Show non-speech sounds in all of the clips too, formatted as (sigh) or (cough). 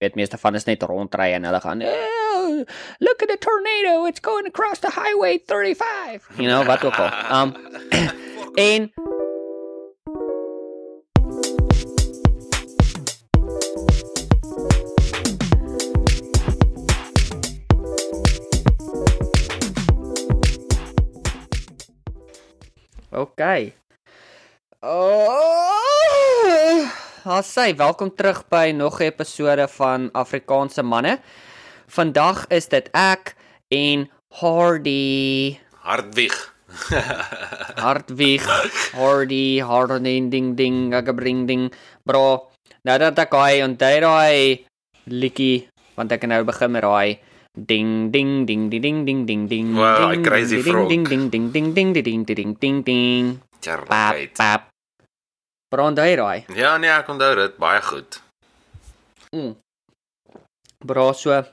weet meeste van is net rondry en hulle gaan look at the tornado it's going across the highway 35 you know wat ook al. Um en OK. Oh, haai, welkom terug by nog 'n episode van Afrikaanse manne. Vandag is dit ek en Hardy. Hardwig. Hardwig. Hardy, harding ding ding, agabring ding. Bro, nou dat ek hy onthou daai liedjie, want ek nou begin met daai Ding ding ding ding ding ding ding ding. Wow, ding, crazy ding, frog. Ding ding ding ding ding ding ding ding ding ding. Pap Charlotte. Pap. Brand hy raai. Ja, nee, ek onthou dit baie goed. Mm. Bra so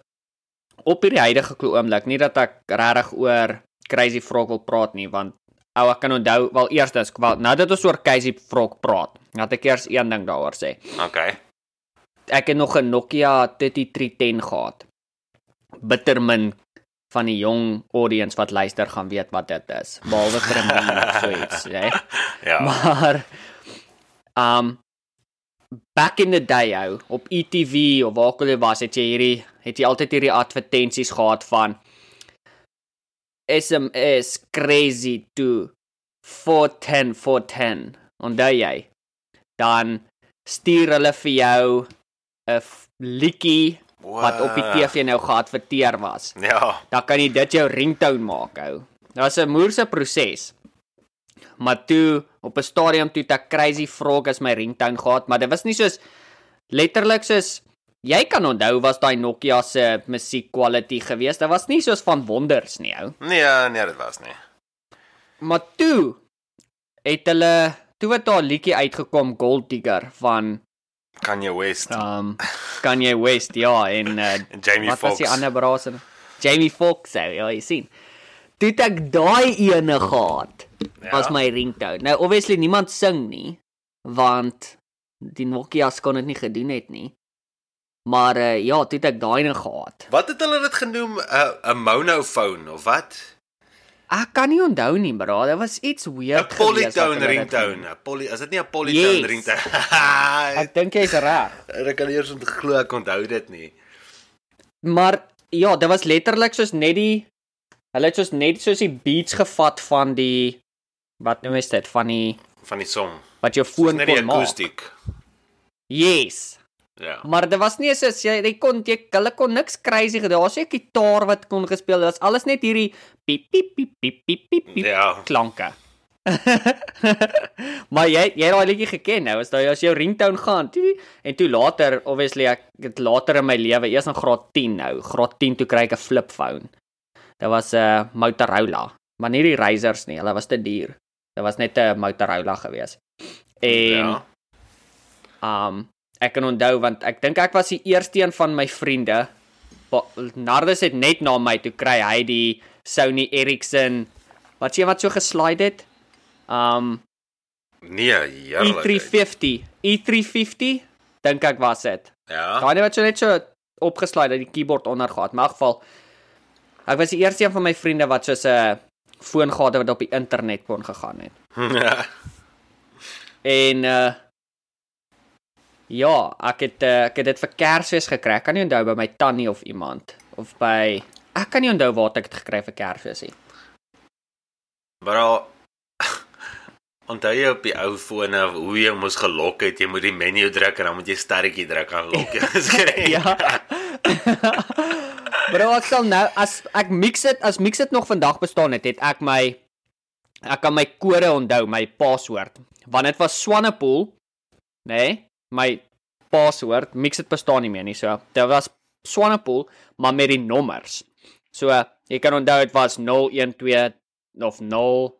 op hierdie huidige oomblik, nie dat ek regtig oor Crazy Frog wil praat nie, want ou ek kan onthou wel eerstens, wel nou dat ons oor Crazy Frog praat, dat ek eers een ding daaroor sê. Okay. Ek het nog 'n Nokia 3310 gehad. Bittermin van die jong audience wat luister gaan weet wat dit is. Behalwe vir 'n (laughs) meme of so iets, hè. Ja. Maar um back in the day ou op ETV of waar ook al jy was, het jy hierdie het jy altyd hierdie advertensies gehad van SMS crazy to 410 410. Onthou jy? Dan stuur hulle vir jou 'n liedjie wat op die TV nou geadverteer was Ja. dan kan jy dit jou ringtone maak ou. Dit was 'n moerse proses. Maar toe op 'n stadium toe ek Crazy Frog as my ringtone gehad, maar dit was nie soos letterlik soos jy kan onthou was daai Nokia se musiek quality geweest. Dit was nie soos van wonders nie ou. Nee, nee, dit was nie. Maar toe het hulle toe het daar 'n liedjie uitgekom Gold Digger van Kanye West um Kanye West ja en uh, en (laughs) Jamie Wat Foxx. was die ander braser? Jamie Foxx, ou, ja, jy sien. Toe het ek daai ene gehad. Ja. Was my ringtone. Nou obviously niemand sing nie want die Nokia's kon dit nie gedoen het nie. Maar uh, ja, toe het ek daai ene gehad. Wat het hulle dit genoem? 'n 'n monophone of wat? Ek kan nie onthou nie, bro. Dit was iets 'n weird geweest. Polytone ringtone. 'n Poly Is dit nie 'n polytone Yes. ringtone? (laughs) Ek dink jy's reg. (laughs) ek kan eers ontglo ek onthou dit nie. Maar ja, dit was letterlik soos net die hulle het soos net soos die beats gevat van die wat noem jy dit van die Van die song. wat jou foon net kon maak. akoestiek. Yes. Ja. Maar dit was nie soos jy jy kon jy hulle kon niks crazy gedoen. Daar's 'n gitaar wat kon gespeel. Dit was alles net hierdie piep piep piep piep piep piep, piep Ja. klanke. (laughs) maar jy jy het daai liedjie geken nou as daai as jou ringtone gaan en toe later obviously ek het later in my lewe eers in graad 10 nou graad 10 toe kry ek 'n flip phone dit was 'n uh, Motorola maar nie die Razrs nie hulle was te duur dit was net 'n Motorola gewees en Ja. Um ek kan onthou want ek dink ek was die eerste een van my vriende. Nardus het net na my toe kry hy die Sony Ericsson wat sê wat so geslide het. Um Nee, heerlik. E350, E350 dink ek was dit. Ja. Daai wat so net so opgeslide het die keyboard onder gehad. Maar in elk geval ek was die eerste een van my vriende wat so 'n foon gehad het wat op die internet kon gegaan het. (laughs) Ja. En uh ja, ek het uh, ek het dit vir Kersfees gekry. Ek kan nie onthou by my tannie of iemand of by ek kan nie onthou waar ek dit gekry vir Kersfees nie. Maar (laughs) onthou jy op die ou fone hoe jy moes gelok het, jy moet die menu druk en dan moet jy sterretjie druk aan lok jy (laughs) geskryf. ja. Bro, ek sal nou as ek mix dit as mix dit nog vandag bestaan het, het ek my ek kan my kode onthou, my password. Want dit was Swanepoel, nê? Nee, my password, mix dit bestaan nie meer nie, so. Dit was Swanepoel, maar met die nommers. So, jy kan onthou dit was 012 of 0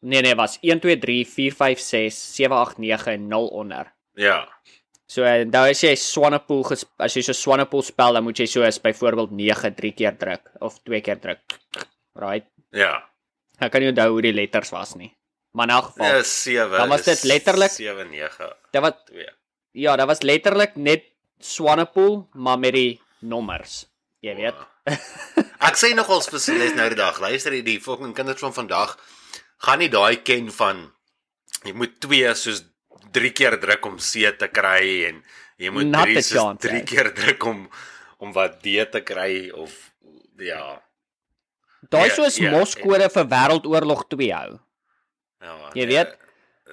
Nee nee, was 1 2 3 4 5 6 7 8 9 en 0 onder. Ja. So nou as jy Swanepoel as jy so Swanepoel spel, dan moet jy so as byvoorbeeld 9 3 keer druk of 2 keer druk. Right? Ja. Ek kan nie onthou hoe die letters was nie. Maar in elk geval, Ja, 7. Dan was dit letterlik- 7 9 dit wat 2. ja, dit was letterlik net Swanepoel, maar met die nommers. Jy weet. Ek sê nogals vir Celeste nou die dag, luister hier die fucking kinders van vandag gaan nie daai ken van jy moet twee soos 3 keer druk om C te kry en jy moet Not 3 a soos chance, 3 eh. keer druk om om wat D te kry of ja. Daai Ja, soos ja, moskode vir Wêreldoorlog 2 hou. Ja. Jy nee, weet,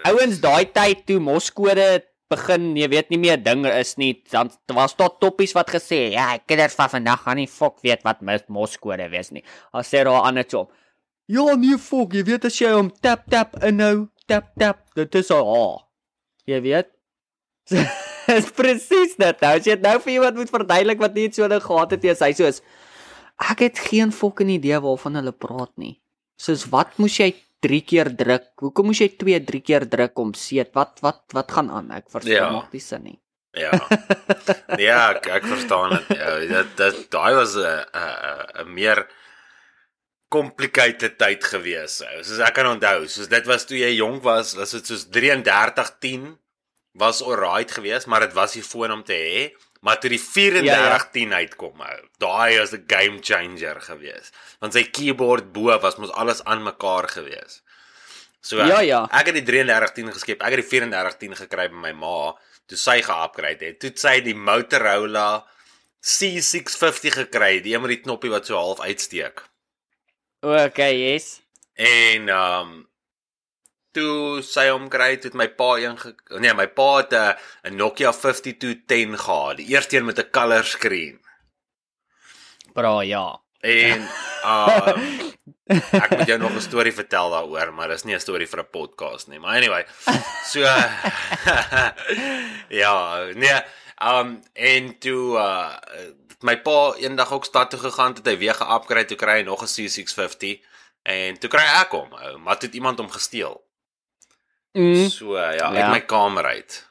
Ouens daai tyd toe moskode begin, jy weet nie meer dinge is nie. Dan was daar toppies wat gesê, ja, kinders van vandag gaan nie fok weet wat moskode wees nie. As sê daar andersom. Ja, nee fok, jy weet as jy hom tap tap inhou, tap tap, dit is 'n H. Jy weet? (laughs) Dis presies dit. Nou as jy nou vir iemand moet verduidelik wat nie so nou gehad het nie, hy soos ek het geen fucking idee waarvan hulle praat nie. Soos wat moes jy 3 keer druk? Hoekom moes jy 2 3 keer druk om seet? Wat wat wat gaan aan? Ek verstaan Ja. maak nie sin nie. Ja. ja, ek, ek verstaan dit. Ja, dit dit daai was 'n 'n 'n meer complicated tyd gewees. Soos ek kan onthou, soos dit was toe jy jonk was, was dit soos 3310 was alright geweest, maar dit was die foon om te hê. Maar toe die 3410 ja, ja. uitkom, ou, daai was 'n game changer geweest. Want sy keyboard bo was mos alles aan mekaar geweest. So Ja, ja. ek het die 3310 geskep. Ek het die 3410 gekry by my ma toe sy ge-upgrade het. Toe sy die Motorola C650 gekry, die een met die knoppie wat so half uitsteek. Okay, yes. En ehm um, toe sy hom kry, het my pa een nee, my pa het 'n Nokia 5210 gehad, die eerste een met 'n color screen. Bra, ja. En um, ek moet jou nog 'n storie vertel daaroor, maar dis nie 'n storie vir 'n podcast nie. Maar anyway, so (laughs) ja, nee, ehm um, en toe uh my pa eendag ook stad toe gegaan, het hy weer ge-upgrade, toe kry nog 'n C650 en toe kry ek hom, ou, maar toe het iemand hom gesteel. Mm. So ja, uit Ja. my kamer uit.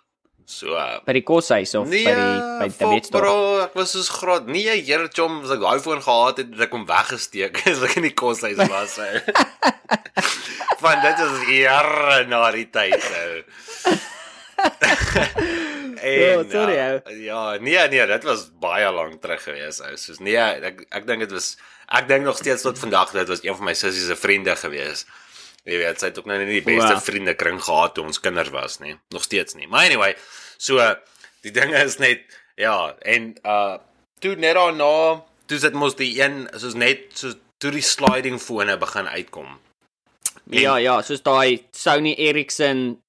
So uh, By die koshuis of nee, by die by die wetsdorp. bro, ek was soos groot. Nee, here chom, as ek daai foon gehad het, het ek hom weggesteek (laughs) as ek in die koshuis was. (laughs) Van dit is jare na die tyd ou. (laughs) en, Oh, sorry, ja, ja, nee nee, dit was baie lank terug gewees ou. Soos nee, ek ek dink dit was ek dink nog steeds tot vandag dit was een van my sussie se vriende gewees. Jy weet, sy het ook nou nie die beste Wow. vriende kring gehad toe ons kinders was nie. Nog steeds nie. Maar anyway, so die dinge is net ja, en uh toe net daarna, toe sit mos die een soos net so toe die sliding fone begin uitkom. En- Ja, ja, soos daai Sony Ericsson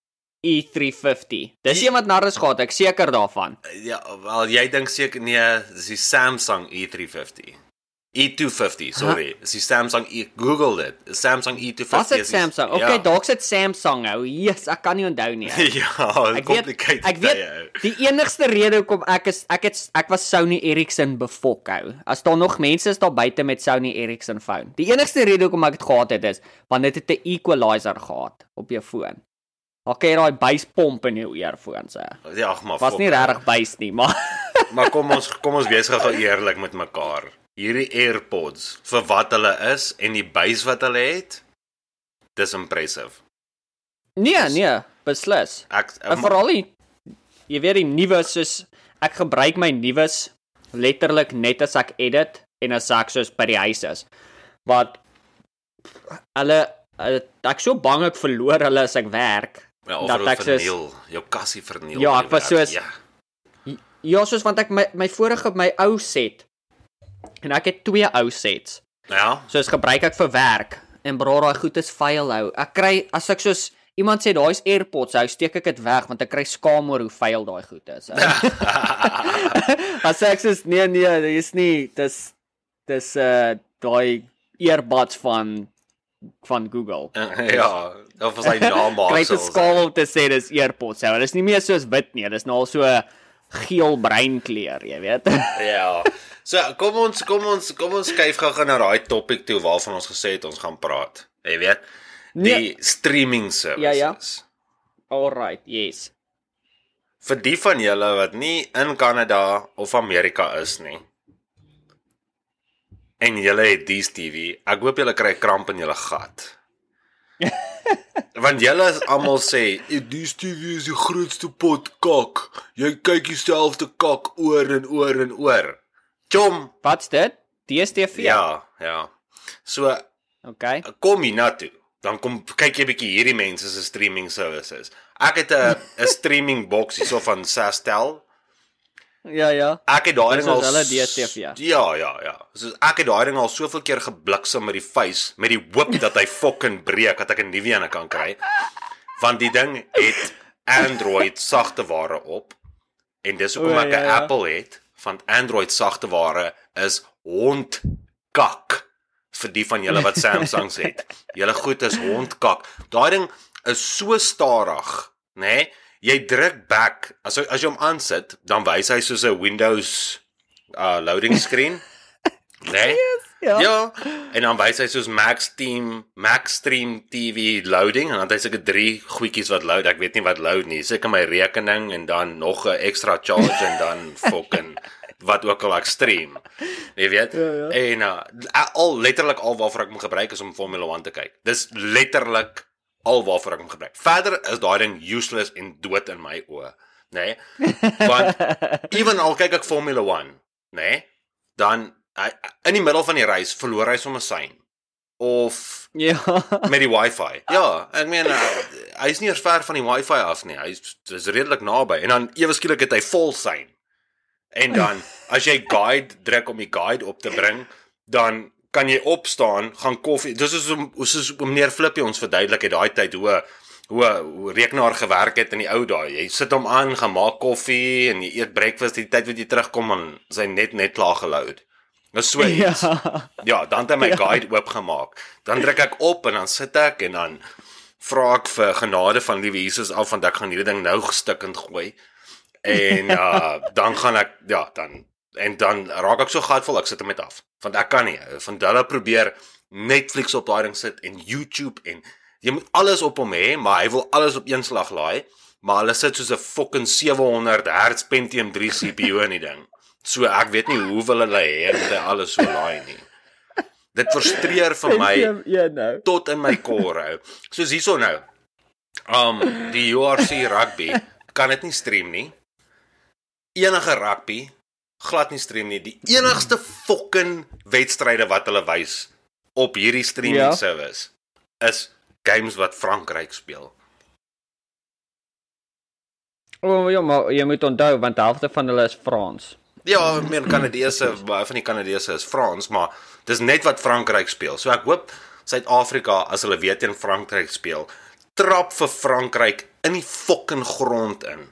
E350. Dis een wat narres gehad, ek seker daarvan. Ja, wel jy dink seker nee, dis die Samsung E350. E250, sorry. Dis die Samsung E Google dit. Die Samsung E250. Was dit is die- Samsung? Okay, ja. dalk sit Samsung ou. Jesus, ek kan nie onthou nie. ou. (laughs) ja, Ek weet ek weet tye, ou. die enigste rede hoekom ek is ek het ek was Sony Ericsson befok hou. As daar nog mense is daar buite met Sony Ericsson phone. Die enigste rede hoekom ek dit gehad het is want dit het 'n equalizer gehad op jou foon. Kan jy daai basspomp in jou earphones hê. Ja, maar. Was fok, nie regtig bass nie, maar (laughs) Maar kom ons kom ons wees gou eerlik met mekaar. Hierdie AirPods vir wat hulle is en die buis wat hulle het, dis impressive. nee, nee, beslis. Ek En veral die jy weet die nuwe soos ek gebruik my nuus letterlik net as ek edit en as ek soos by die huis is. Want hulle hulle- ek so bang ek verloor hulle as ek werk. Ja, of dat ek soos- verniel, jou kassie verniel. Ja, ek was soos- ja. Ja, soos want ek my my vorige my ou set en ek het twee ou sets. Ja. Soos gebruik ek vir werk en bra daai goed is vuil hou. Ek kry as ek soos iemand sê daai's AirPods, hou steek ek dit weg want ek kry skaam oor hoe vuil daai goed is. (laughs) As ek sê nee nee, dit is nie dis dis uh daai earbuds van van Google. ja, of as hy naam maak. Kry dit skaam om te sê dis earpods. Ou. Dit is nie meer soos wit nie, dis nou al so geel bruin kleur, jy weet. (laughs) Ja. So, kom ons kom ons kom ons skuif gou na daai topic toe waarvan ons gesê het ons gaan praat. Jy weet, die Nee. streaming services. Ja, ja. Alright, yes. Vir die van julle wat nie in Kanada of Amerika is nie. En julle het DStv. Ek hoop julle kry kramp in julle gat. (laughs) Want julle is almal sê, "Die TV is die grootste pot kak. Jy kyk dieselfde kak oor en oor en oor." Chom. Wat's dit? DStv. Ja, ja. So Okay. kom hiernatoe. Dan kom kyk jy bietjie hierdie mense se streaming services. Ek het 'n 'n streaming box hierso van Sastel. Ja, ja. Ek het daai ding al hulle DStv, ja. Ja, ja, ja. So ek het daai ding al soveel keer gebliksem met die face met die hoop dat hy fucking breek dat ek 'n nuwe een kan kry. Want die ding het Android sagteware op en dis hoekom ek 'n ja, ja. Apple het, want Android sagteware is hondkak vir die van julle wat (laughs) Samsungs het. Julle goed is hondkak. Daai ding is so stadig, nê? Nee? Jy druk back as as jy hom aansit, dan wys hy soos 'n Windows uh loading screen. Né? (laughs) Nee? Ja. Ja, en dan wys hy soos Max Team, Max Stream TV loading en dan het hy seker drie goedjies wat load. Ek weet nie wat load nie. Seker my rekening en dan nog 'n extra charge en dan (laughs) fucking wat ook al ek stream. Jy weet? Ja, ja. En uh, al letterlik al waarvoor ek hom gebruik is om Formula 1 te kyk. Dis letterlik al waarvoor ek hom gebruik. Verder is daai ding useless en dood in my oë, nê? Nee? Want (laughs) ewen al kyk ek Formula 1, nê? Nee? Dan hy, in die middel van die reis verloor hy sommer sein of Ja. met die wifi. Ja, ek meen uh, hy's nie eers ver van die wifi af nie. Hy's dis redelik naby en dan ewe skielik het hy vol sein. En dan as jy guide druk om die guide op te bring, dan kan jy opstaan, gaan koffie. Dis is om soos meneer Flippie ons verduidelik het daai tyd hoe hoe hoe rekenaar gewerk het in die ou dae. Jy sit hom aan, gaan maak koffie en jy eet breakfast die tyd wat jy terugkom en sy net net klaar geload. Dis so iets. Ja. Ja, dan het hy my guide oopgemaak. Dan druk ek op en dan sit ek en dan vra ek vir genade van liewe Jesus af want ek gaan hierdie ding nou gestikkend gooi. En uh (laughs) dan gaan ek ja, dan en dan raak ek so gatvol ek sit hom net af. Want ek kan nie. Van hulle probeer Netflix op daai ding sit en YouTube en jy moet alles op hom hê, maar hy wil alles op een slag laai. Maar hulle sit soos 'n fucking 700 Hz Pentium 3 CPU in die ding. So ek weet nie hoe wil hulle hê dat hy alles so laai nie. Dit frustreer vir my Ja, nou. tot in my kore. Soos hierso nou. Um die URC rugby kan dit nie stream nie. Enige rugby glad nie stream nie. Die enigste fucking wedstryde wat hulle wys op hierdie streaming Ja. service is games wat Frankryk speel. O, oh, ja, maar jy moet onthou want die helfte van hulle is Frans. Ja, ek meen Kanadese, baie van die Kanadese is Frans, maar dis net wat Frankryk speel. So ek hoop Suid-Afrika as hulle weet teen Frankryk speel, trap vir Frankryk in die fucking grond in.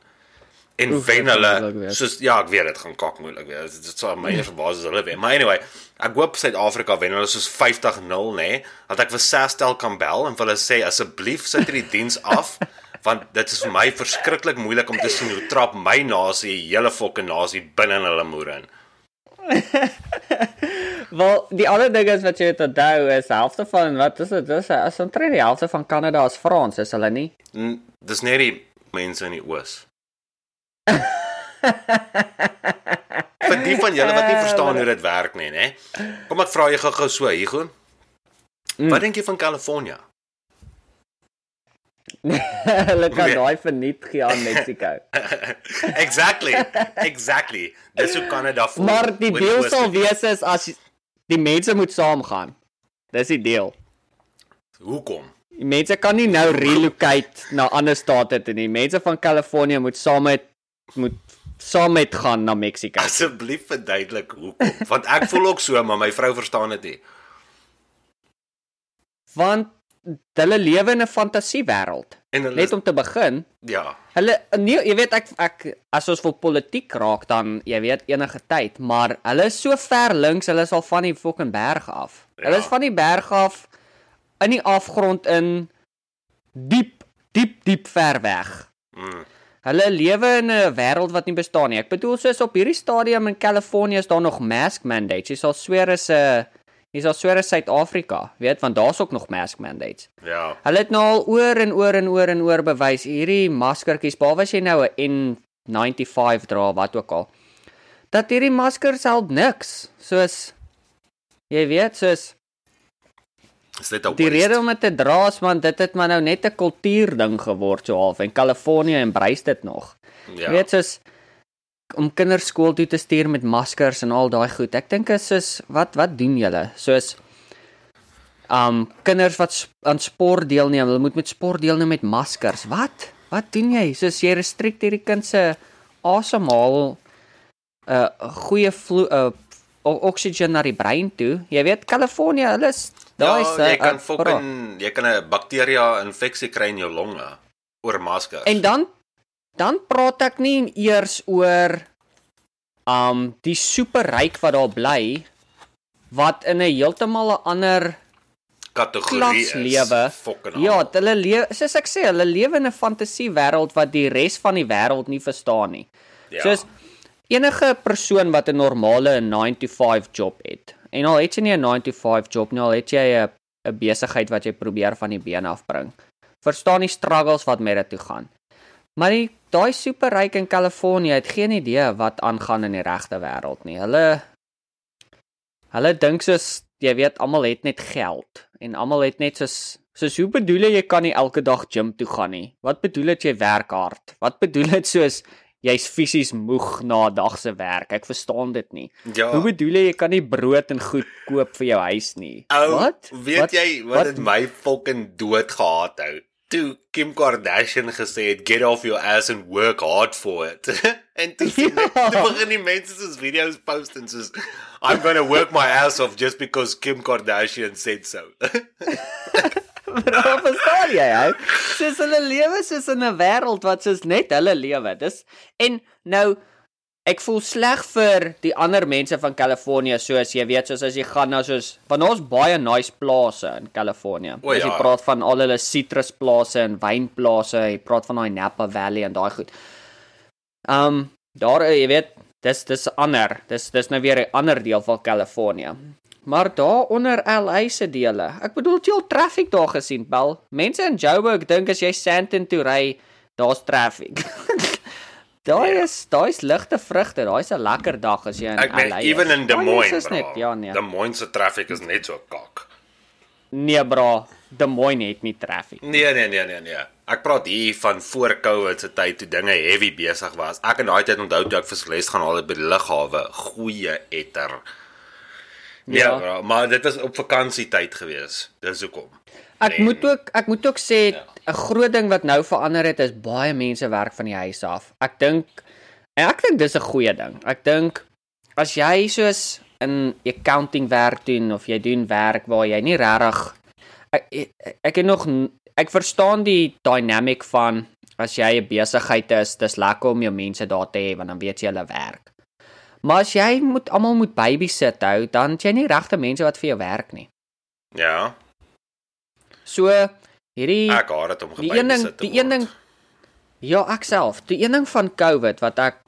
En Oef, wen hulle soos ja, ek weet dit gaan kak moeilik wees. Dit sal my eers verbaas as hulle wen. Maar anyway, ek hoop Suid-Afrika wen hulle soos 50-0, nê, nee, dat ek vir Sastel kan bel en vir hulle sê asseblief sit hierdie diens af. (laughs) Want dit is vir my verskriklik moeilik om te sien hoe trap my nasie, hele fucking nasie binne in hulle moer in. (laughs) Wel, die ander ding is wat jy moet onthou is helfte van wat is dit? Dis as omtrent die helfte van Kanada is Frans, is hulle nie? N- Dis net die mense in die oos. (laughs) Vir die van julle wat nie verstaan hoe dit werk nie, nê? Kom ek vra jy gou-gou so, Hugo. Mm. Wat dink jy van California? (laughs) hulle kan Nee. daai verniet gee aan Mexico. (laughs) exactly. Exactly. Dis hoe Canada voel. maar die deel sal wees is as die mense moet saamgaan. Dis die deel. Hoekom? Die mense kan nie nou relocate na ander state toe nie. Mense van Kalifornië moet saam met moet saam met gaan na Mexico. Asseblief verduidelik hoekom. Want ek voel ook so, maar my vrou verstaan dit nie. Want hulle lewe in 'n fantasiewêreld. Net om te begin, ja, hulle nee, jy weet ek ek as ons vir politiek raak dan jy weet enige tyd, maar hulle is so ver links, hulle is al van die fucking berg af. Ja. Hulle is Ja. van die berg af in die afgrond in diep diep diep ver weg. mm, Hulle lewe in 'n wêreld wat nie bestaan nie. Ek bedoel soos op hierdie stadium in Kalifornië is daar nog mask mandates. Jy sal sweer is 'n jy sal sweer is Suid-Afrika, weet, want daar's ook nog mask mandates. ja. Hulle het nou al oor en oor en oor en oor bewys hierdie maskertjies, behalwe as jy nou 'n N95 dra wat ook al. Dat hierdie maskers help niks. Soos jy weet, soos Is dit op Die rede om dit te dra is man dit het maar nou net 'n kultuurding geword so half en Kalifornië embrace dit nog. Ja. Jy weet soos om kinders skool toe te stuur met maskers en al daai goed. Ek dink is soos wat wat doen julle? Soos um kinders wat sp aan sport deelneem, hulle moet met sport deelneem met maskers. Wat? Wat doen jy? Soos jy restrikteer die kind se asemhaal 'n uh, goeie vlo uh, oksigen na die brein toe. Jy weet Kalifornië, hulle is daai Ja, se jy kan uh, fucking jy kan 'n bakteria infeksie kry in jou longe oor maskers. En dan dan praat ek nie eers oor um die superryk wat daar bly wat in 'n heeltemal 'n ander kategorie lewe. Fucking Ja, hulle lewe soos ek sê, hulle lewe in 'n fantasiewêreld wat die res van die wêreld nie verstaan nie. ja. Soos enige persoon wat 'n normale 9 to 5 job het. En al het jy nie 'n 9 to 5 job nie, al het jy 'n 'n besigheid wat jy probeer van die been afbring. Verstaan die struggles wat met dit toe gaan. Maar die daai superryk in Kalifornië het geen idee wat aangaan in die regte wêreld nie. Hulle hulle dink soos jy weet almal het net geld en almal het net soos soos hoe bedoel jy jy kan nie elke dag gym toe gaan nie? Wat bedoel dit jy werk hard? Wat bedoel dit soos jy's fisies moeg na 'n dag se werk? Ek verstaan dit nie. ja. Hoe bedoel jy jy kan nie brood en goed koop vir jou huis nie? Ou, wat? Weet wat? jy wat, dit my fucking dood gehaat hou? Toe Kim Kardashian gesê het get off your ass and work hard for it. (laughs) en toe sien ek Ja. toe begin die mense soos video's post en soos I'm going to work my ass off just because Kim Kardashian said so. (laughs) Bro, verstaan jy ou? Soos hulle lewe soos in 'n wêreld wat soos net hulle lewe. Dis en nou ek voel sleg vir die ander mense van Kalifornië soos jy weet soos as jy gaan na soos van ons baie nice plase in Kalifornië. As jy ja. praat van al hulle sitrusplase en wynplase, jy praat van daai Napa Valley en daai goed. Um daar jy weet dis dis ander. Dis dis nou weer 'n ander deel van Kalifornië. Maar daar onder LA se dele. Ek bedoel jy al traffic daar gesien, Bel? Mense in Joburg dink as jy Sandton toe ry, daar's traffic. (laughs) daai Ja. is daai's ligte vrugte. Daai's 'n lekker dag as jy in Ek LA meen is. even in Des Moines, net, ja nee. Des Moines se traffic is net so kak. Nee, bro. Des Moines het nie traffic. Nee nee nee nee nee. Ek praat hier van voor Covid se tyd toe dinge heavy besig was. Ek in daai tyd onthou toe ek vir les gaan haal by die lughawe, goeie etter. Ja, Ja. bro, maar dit was op vakansietyd gewees. Dis hoekom. Ek Nee. moet ook ek moet ook sê 'n Ja. groot ding wat nou verander het is baie mense werk van die huis af. Ek dink en ek dink dis 'n goeie ding. Ek dink as jy soos in accounting werk doen of jy doen werk waar jy nie regtig ek ek, ek het nog ek verstaan die dynamic van as jy 'n besigheid is, dis lekker om jou mense daar te hê want dan weet jy hulle werk. Maar as jy moet almal moet babysit hou, dan het jy nie regte mense wat vir jou werk nie. Ja, So hierdie ek haat dit om Die een gebabysit te die een word. ding Ja, ek self. Die een ding van COVID wat ek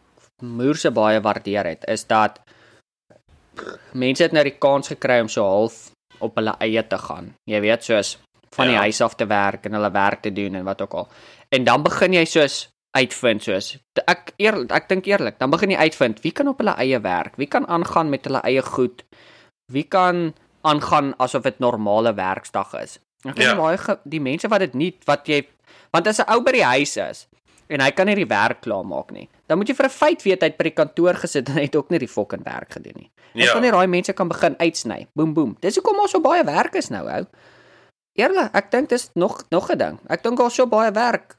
moerse baie waardeer het, is dat mense het nou die kans gekry om so half op hulle eie te gaan. Jy weet, soos van die Ja. huis af te werk en hulle werk te doen en wat ook al. En dan begin jy soos uitvind soos ek eerlik ek dink eerlik, dan begin jy uitvind wie kan op hulle eie werk, wie kan aangaan met hulle eie goed, wie kan aangaan asof dit normale werksdag is. Ek dink Ja. baie die mense wat dit nie wat jy want as 'n ou by die huis is en hy kan nie die werk klaarmaak nie, dan moet jy vir 'n feit weet hy het by die kantoor gesit (laughs) en hy het ook nie die fucking werk gedoen nie. Dis Ja. wanneer daai mense kan begin uitsny. Boem boem. Dis hoekom daar so baie werk is nou, ou. Eerlik, ek dink dis nog nog 'n ding. Ek dink daar so baie werk.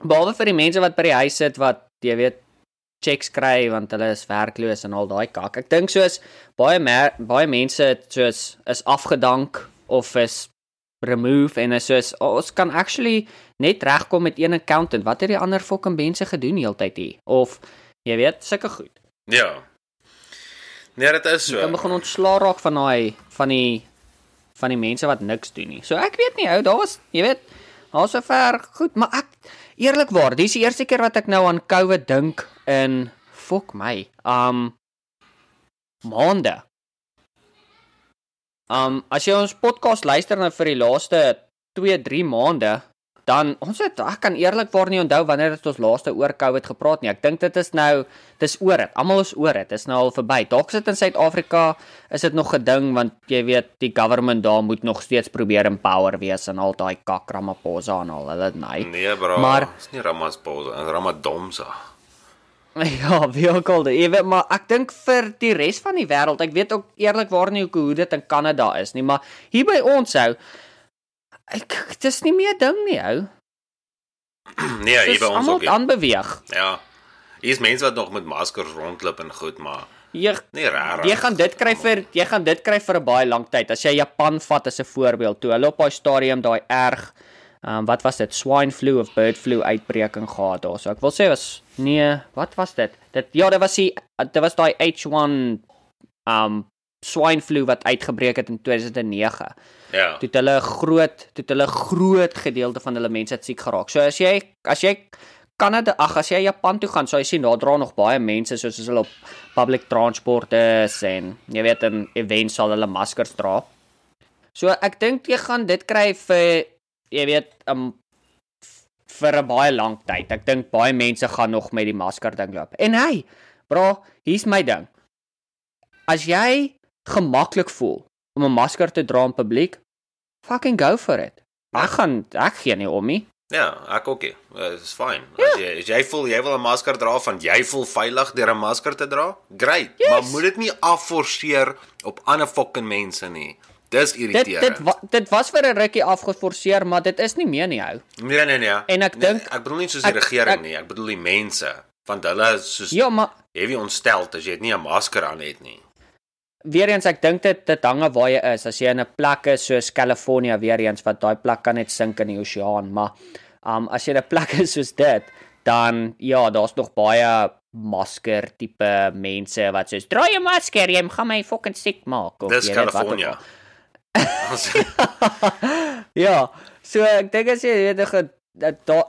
Behalwe vir die mense wat by die huis sit wat jy weet checks kry want hulle is werkloos en al daai kak. Ek dink soos baie baie mense soos is afgedank of is remove en is soos oh, ons kan actually net regkom met een accountant. Wat het die ander fucking mense gedoen heeltyd hier? Of jy weet, sulke goed. Ja. Nee, dit is Jy so. kan begin ontslaa raak van daai van die van die mense wat niks doen nie. So ek weet nie, ou, daar was, jy weet, daar so ver goed, maar ek eerlikwaar, dis die eerste keer wat ek nou aan COVID dink in fok my. Um maande. Um as jy ons podcast luister nou vir die laaste 2, 3 maande, dan ons het ek kan eerlikwaar nie onthou wanneer het ons laaste oor COVID gepraat nie. Ek dink dit is nou dis oor dit. Almal is oor dit. Dis nou al verby. Dalk sit in Suid-Afrika is dit nog 'n ding want jy weet die government daar moet nog steeds probeer empower wees en al daai kakramaphosa en al hulle nee. Nee, bro. Maar- is nie Ramaphosa, Ramadomsa. (laughs) Ja, wie ook al dit. Jy weet maar ek dink vir die res van die wêreld, ek weet ook eerlikwaar nie hoe hoe dit in Kanada is nie, maar hier by ons hou ek dis nie meer ding nie hou. (clears throat) nee, hier by ons ook. nie. aan beweeg. Ja. Hier is mense wat nog met maskers rondloop en goed, maar Jy nie rarig. jy gaan dit kry vir jy gaan dit kry vir 'n baie lang tyd. As jy Japan vat as 'n voorbeeld, toe hulle op daai stadium daai erg um, wat was dit? Swine flu of bird flu uitbreking gehad daar. So ek wil sê was nee, wat was dit? Dit ja, dit was die dit was daai H1 ehm um, swine flu wat uitgebreek het in 2009. Ja. Toe het hulle 'n groot toe het hulle groot gedeelte van hulle mense siek geraak. So as jy as jy Kanada, ag as jy Japan toe gaan, sal jy sien daar dra nog baie mense soos as hulle op public transport is en jy weet in events sal hulle maskers dra. So ek dink jy gaan dit kry vir jy weet um vir 'n baie lang tyd. Ek dink baie mense gaan nog met die masker ding loop. En hey, bro, hier's my ding. As jy gemaklik voel om 'n masker te dra in publiek, fucking go for it. Ek gaan ek gee nie om nie. Ja, ek ook. nie. Dit is fyn. As jy as jy voel jy wil 'n masker dra van jy voel veilig deur 'n masker te dra, great. Yes. Maar moet dit nie afforceer op ander fucking mense nie. Dis Dit irriterend. dit wa, dit was vir 'n rukkie afgeforceer, maar dit is nie meer nie hou. Nee nee nee. En ek nee, dink- ek bedoel nie soos die ek- regering ek- nie, ek bedoel die mense, want hulle is soos Ja, maar heavy ontsteld as jy nie 'n masker aan het nie. Weer eens ek dink dit dit hang af waar jy is. As jy in 'n plek is soos California weer eens wat daai plek kan net sink in die oseaan, maar um as jy in 'n plek is soos dit, dan ja, daar's nog baie masker tipe mense wat soos dra jou masker, jy gaan my fucking siek maak of Dis jy weet wat al. (laughs) ja, so ek dink as jy weet ge- dat daar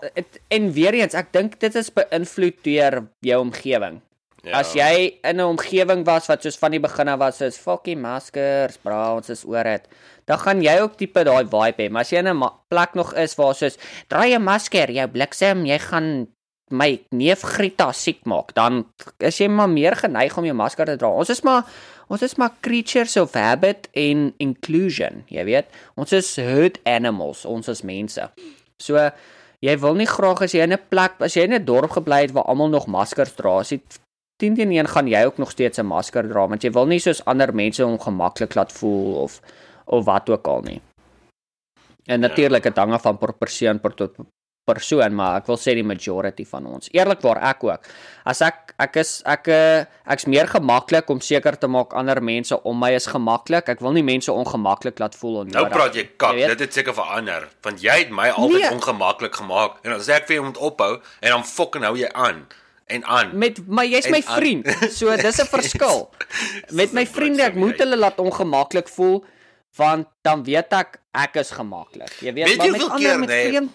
en weer eens ek dink dit is beïnvloed deur jou omgewing. Ja. As jy in 'n omgewing was wat soos van die begin af was soos fucking maskers, bra, ons is oor dit. Dan gaan jy ook tipe daai vibe hê. Maar as jy in 'n plek nog is waar soos dra jy masker, jou bliksem, jy gaan my neef Grita siek maak, dan is jy maar meer geneig om jou masker te dra. Ons is maar ons is maar creatures of habit en inclusion, jy weet. Ons is herd animals, ons is mense. So jy wil nie graag as jy in 'n plek, as jy in 'n dorp gebly het waar almal nog maskers dra, as jy 10 teen 1 gaan jy ook nog steeds 'n masker dra want jy wil nie soos ander mense ongemaklik laat voel of of wat ook al nie. En natuurlik dit hang af van per persoon per tot persoon, maar ek wil sê die majority van ons. Eerlikwaar ek ook. As ek ek is ek eh, ek's meer gemaklik om seker te maak ander mense om my is gemaklik. Ek wil nie mense ongemaklik laat voel onnodig. Nou praat jy kak, Jy weet? dit het seker verander, want jy het my altyd Nee. ongemaklik gemaak en dan sê ek vir jou moet ophou en dan fucking hou jy aan en aan. met maar jy's my aan- vriend. So (laughs) dis 'n verskil. Met my vriende ek moet hulle laat ongemaklik voel want dan weet ek ek is gemaklik. Jy weet Weet maar met ander keer, met nee, vreemd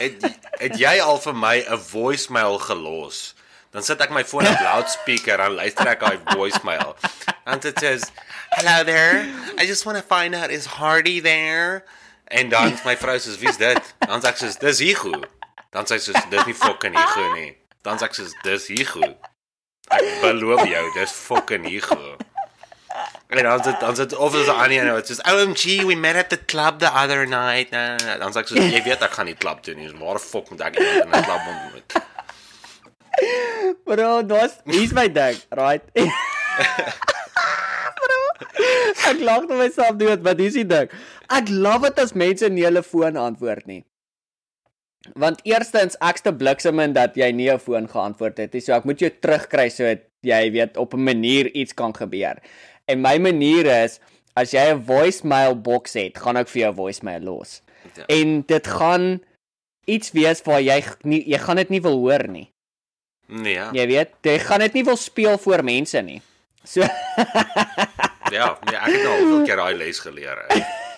Het het jy al vir my 'n voicemail gelos? Dan sit ek my foon op loudspeaker en luister ek daai voicemail. And it says, "Hello there. I just want to find out is Hardy there?" En dan my vrou sê, "Wie's dit?" Dan sê ek soos, "Dis Hugo." Dan sê sy soos, "Dis nie fucking Hugo nie." Dan sê ek soos, "Dis Hugo." Ek beloof jou, dis fucking Hugo. En dan sit dan sit of is 'n ander een wat sê, "OMG, we met at the club the other night." Nee, nee, nee. Dan sê ek soos, "Jy weet ek gaan nie klub toe nie. Waar fuck moet ek in 'n klub ontmoet?" Bro, dis hier's my ding, right? (laughs) Bro, ek lag net myself dood, maar dis die ding. Ek love dit as mense nie hulle foon antwoord nie. Want eerstens ek's te bliksem in dat jy nie 'n foon geantwoord het nie. So ek moet jou terugkry sodat jy weet op 'n manier iets kan gebeur. En my manier is as jy 'n voicemail box het, gaan ek vir jou 'n voicemail los. Ja. En dit gaan iets wees waar jy nie jy gaan dit nie wil hoor nie. Nee, ja. Jy weet, jy gaan dit nie wil speel voor mense nie. So Ja, nee, ek het al hoeveel keer daai les geleer. hè. (laughs)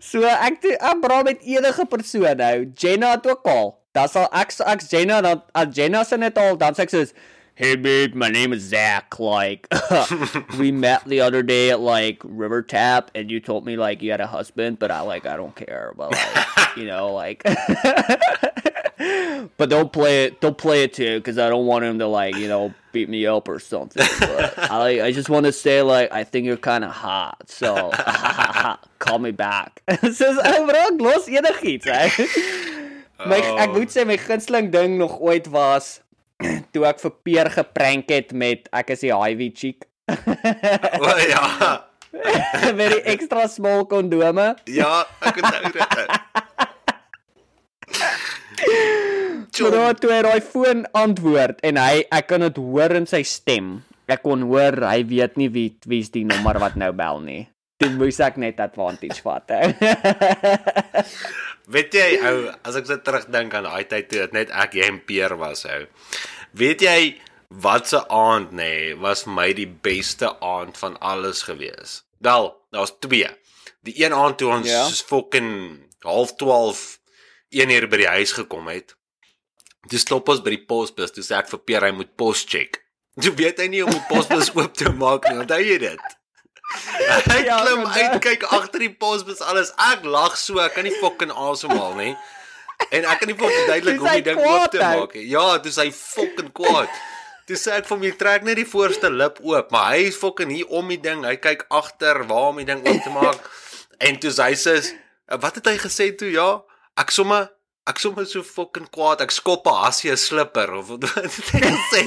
so ek doen ek bra met enige persoon nou. Jenna het ook al. Dan sal ek ek Jenna dan as Jenna se net al dan sê ek soos "Hey babe, my name is Zach. Like, (laughs) we met the other day at like River Tap, and you told me like you had a husband, but I like I don't care, but like you know like." (laughs) but don't play it. Don't play it too, because I don't want him to like you know beat me up or something. But (laughs) I I just want to say like I think you're kind of hot, so (laughs) call me back. Soos ek bro, los enigiets, hè. (laughs) My ek moet sê my gunsteling ding nog ooit was (clears throat) toe ek vir Peer geprank het met ek is die Ivy chick. O ja. met die extra small kondome. Ja, ek onthou dit. Maar dan toe hy daai foon antwoord en hy ek kan dit hoor in sy stem. Ek kon hoor hy weet nie wie wie's die nommer wat nou bel nie. Toe moes ek net advantage vat. (laughs) Weet jy ou, as ek so terugdink aan daai tyd toe dit net ek jy en Peer was ou. Weet jy wat se aand nê, nee, was vir my die beste aand van alles gewees. Wel, daar's twee. Die een aand toe ons Ja. soos fucking half 12 1 uur by die huis gekom het. Toe stop ons by die posbus, toe sê ek vir Peer hy moet pos check. (laughs) Toe weet hy nie om die posbus (laughs) oop te maak nie. Onthou jy dit? Hy Ja, klim uit, kyk agter die posbus alles. Ek lag so, ek kan nie fucking asemhaal nie. En ek kan nie fucking duidelik hoe die ding oop te maak nie. Ja, dis hy fucking kwaad. Dis sê ek vir hom jy trek net die voorste lip oop, maar hy is fucking hier om die ding. Hy kyk agter waar om die ding oop te maak. (laughs) En toe sê hy sê, "Wat het hy gesê toe? Ja, ek somme ek somme so fucking kwaad. Ek skop 'n hassie 'n slipper of wat het hy gesê?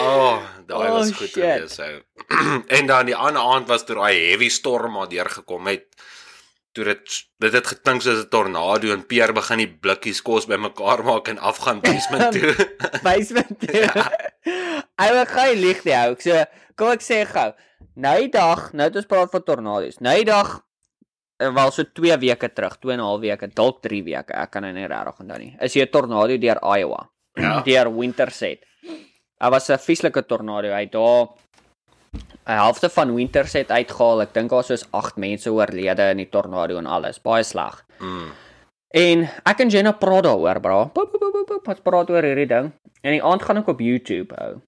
Oh, daai Oh, was goed shit. gewees ou. (clears throat) en dan die ander aand was toe daai heavy storm maar deurgekom het. Toe dit dit het geklink soos 'n tornado en Peer begin die blikkies kos bymekaar maak en afgaan basement toe. (laughs) basement. (laughs) Hy wil gou lig die ou. So, kom ek sê gou. Nou die dag, nou het ons praat van tornado's. Nou die dag eh, wel so 2 weke terug, 2 en 'n half weke, dalk 3 weke, ek kan nou nie regtig onthou nie. Is hier 'n tornado deur Iowa. Ja. Deur Winterset. Daar was 'n vieslike tornado. Hy het daar 'n helfte van Winterset uitgehaal. Ek dink daar soos 8 mense oorlede in die tornado en alles. Baie sleg. Mm. En ek en Jenna praat daaroor, bra. Pop pop pop pop, ons praat oor hierdie ding. En die aand gaan ek op YouTube hou.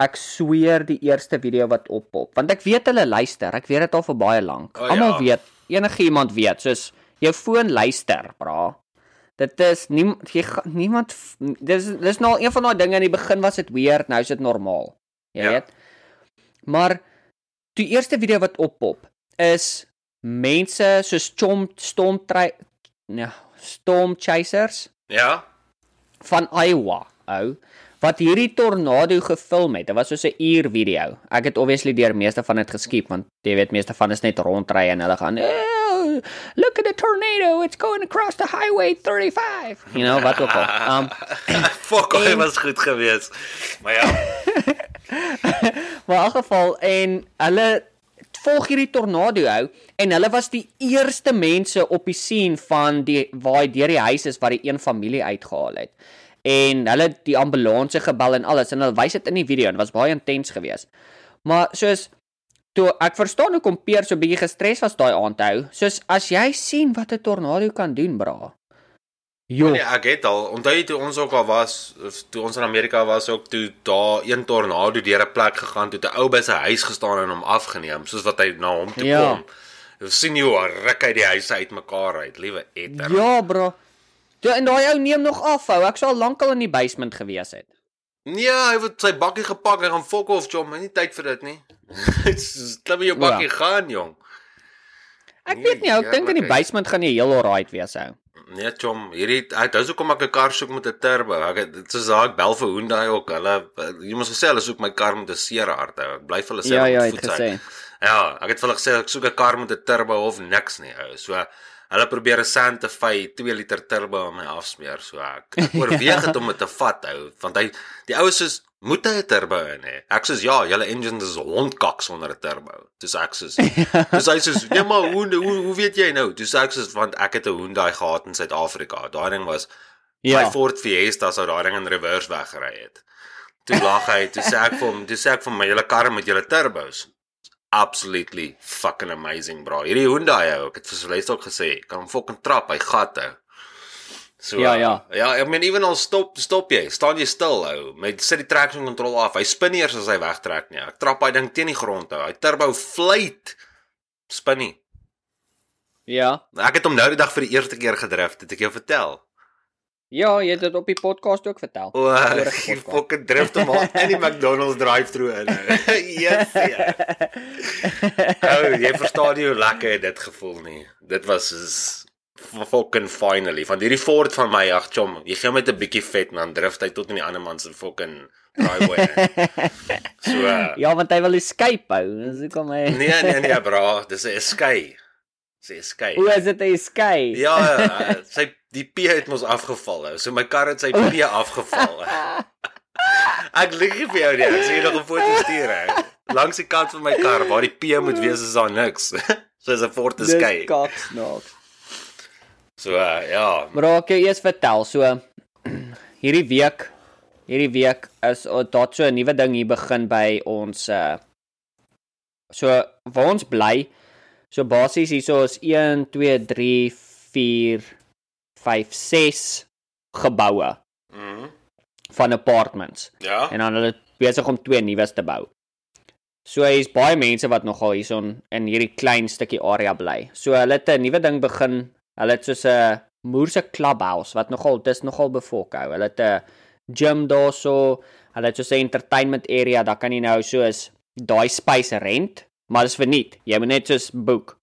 Ek sweer die eerste video wat oppop, want ek weet hulle luister. Ek weet dit al vir baie lank. O, Almal ja. weet, enige iemand weet, soos jou foon luister, bra. Dit is nie jy niemand dis dis nou een van daai dinge in die begin was dit weird, nou is dit normaal. Jy Ja. weet. Maar die eerste video wat oppop is mense soos Chom Storm nee, Storm Chasers Ja. van Iowa, ou, wat hierdie tornado gefilm het. Dit was soos 'n uur video. Ek het obviously deur meeste van dit geskiep want jy weet meeste van is net rondry en hulle gaan oh, look at the tornado, it's going across the highway 35. You know, wat ook al. (laughs) Um Fuck, hy was goed geweest. Maar ja, (laughs) Maar in elk geval en hulle volg hierdie tornado hou en hulle was die eerste mense op die scene van die waar hy deur die huis is waar die een familie uitgehaal het. En hulle het die ambulanse gebel en alles en hulle wys dit in die video en dit was baie intens geweest. Maar soos toe ek verstaan hoekom Peer so bietjie gestres was daai aand hou. Soos as jy sien wat 'n tornado kan doen, bra. Jo, nee, ek het al onthou jy toe ons ook al was, of toe ons in Amerika was ook toe daar een tornado deur 'n plek gegaan toe 'n ou by sy huis gestaan en hom afgeneem soos wat hy na hom toe Ja. kom. Jy sien jy hoe ruk hy die huise uitmekaar uit, liewe etter. ja, bra. Ja, en daai ou neem nog af, ou. Ek sou al lankal in die basement gewees het. Nee, hy het sy bakkie gepak en gaan fok off, John, maar nie tyd vir dit nie. (laughs) Klim in jou bakkie gaan, jong. Ek Nee, weet nie, ou, ek dink in die basement gaan jy heel alright wees, ou. Nee, chom, hierdie ek dis hoekom ek 'n kar soek met 'n turbo. Ek het- dit is daai ek bel vir Hyundai ook. Hulle jy moes gesê hulle soek my kar met 'n seere hart. ou. Ek bly vir hulle sê Ja, met ja, het voetsuig. gesê. Ja, ek het vir hulle gesê ek soek 'n kar met 'n turbo of niks nie, ou. So hulle probeer 'n Santa Fe 2 liter turbo aan my afsmeer, so ek, (laughs) ek oorweeg dit om dit te vat, ou, want hy die ou is moet hy 'n turbo in hê. Ek sê ja, julle engine is hondkak sonder 'n turbo. Dis ek sê. (laughs) Dis hy sê, "Nee, maar hoe hoe hoe weet jy nou?" Dis ek sê want ek het 'n Hyundai gehad in Suid-Afrika. Daai ding was ja. Ja. my Ford Fiesta sou daai ding in reverse weggery het. Toe lag hy, toe sê ek vir hom, toe sê ek vir my julle karre met julle turbos. Absolutely fucking amazing, bro. Hierdie Hyundai ou, ek het vir Celeste ook gesê, kan hom fucking trap, hy gat hou. So Ja, ja. Ja, ek meen ewen al stop stop jy, staan jy stil ou. Met sit die traction control af. Hy spin nie eers as hy wegtrek nie. Ek trap hy ding teen die grond hou. Hy turbo fluit. Spin nie. Ja. Ek het hom nou die dag vir die eerste keer gedrif, dit ek jou vertel. Ja, jy het dit op die podcast ook vertel. O, podcast. (laughs) fucking drift hom al in die (laughs) McDonald's drive-through in. (laughs) yes. Ja. Ou, jy verstaan nie hoe lekker dit gevoel nie. Dit was is fucking finally van hierdie Ford van my ag chom. Jy gee my net 'n bietjie vet en dan drift hy tot in die ander man se fucking driveway. so uh, ja, want hy wil escape hou. Dis hoekom hy nee nee nee bra, dis 'n skei. Dis 'n skei. Hoe is dit 'n escape? Ja, uh, sy die P het mos afgeval. So my kar het sy P afgeval. (laughs) Ek lieg nie vir jou nie. Ek sien jy nog 'n foto stuur hè. Langs die kant van my kar waar die P moet wees is daar niks. (laughs) so is 'n Ford Dis Escape. kaksnaaks. So uh, ja, Maar raak jy eers vertel so (clears throat) hierdie week hierdie week is oh, daar so 'n nuwe ding hier begin by ons uh so waar ons bly. So basies hierso is 1 2 3 4 5 6 geboue Mhm. van apartments Ja. en dan hulle besig om twee nuus te bou. So hier's baie mense wat nogal hierson in hierdie klein stukkie area bly. So hulle het 'n nuwe ding begin. Hulle het soos 'n moerse clubhouse wat nogal dis nogal bevolk hou. Hulle het 'n gym daarso. Hulle het soos 'n entertainment area. Daar kan jy nou soos daai space rent, maar dis verniet. Jy moet net soos boek.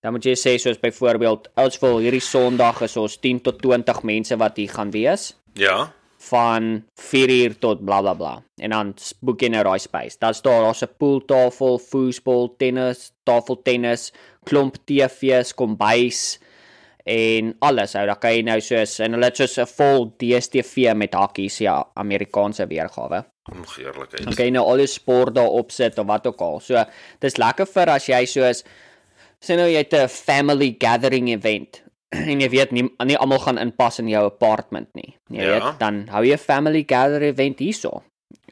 Dan moet jy sê soos byvoorbeeld, ons wil hierdie Sondag is ons 10 tot 20 mense wat hier gaan wees Ja. van 4 uur tot bla bla bla. En dan boek jy nou daai space. Dan staan daar's 'n pooltafel, foosbal, tennis, tafeltennis, klomp TV's, kombuis en alles. Ou, dan kan jy nou soos en hulle het soos 'n vol DStv met hakkies, ja, Amerikaanse weergawe. Ongeheerlikheid. Dan kan jy nou al die sport daar opsit of wat ook al. So, dis lekker vir as jy soos sê nou jy het 'n family gathering event (clears throat) en jy weet nie nie almal gaan inpas in jou apartment nie. Jy Ja. weet, dan hou jy 'n family gathering event hierso.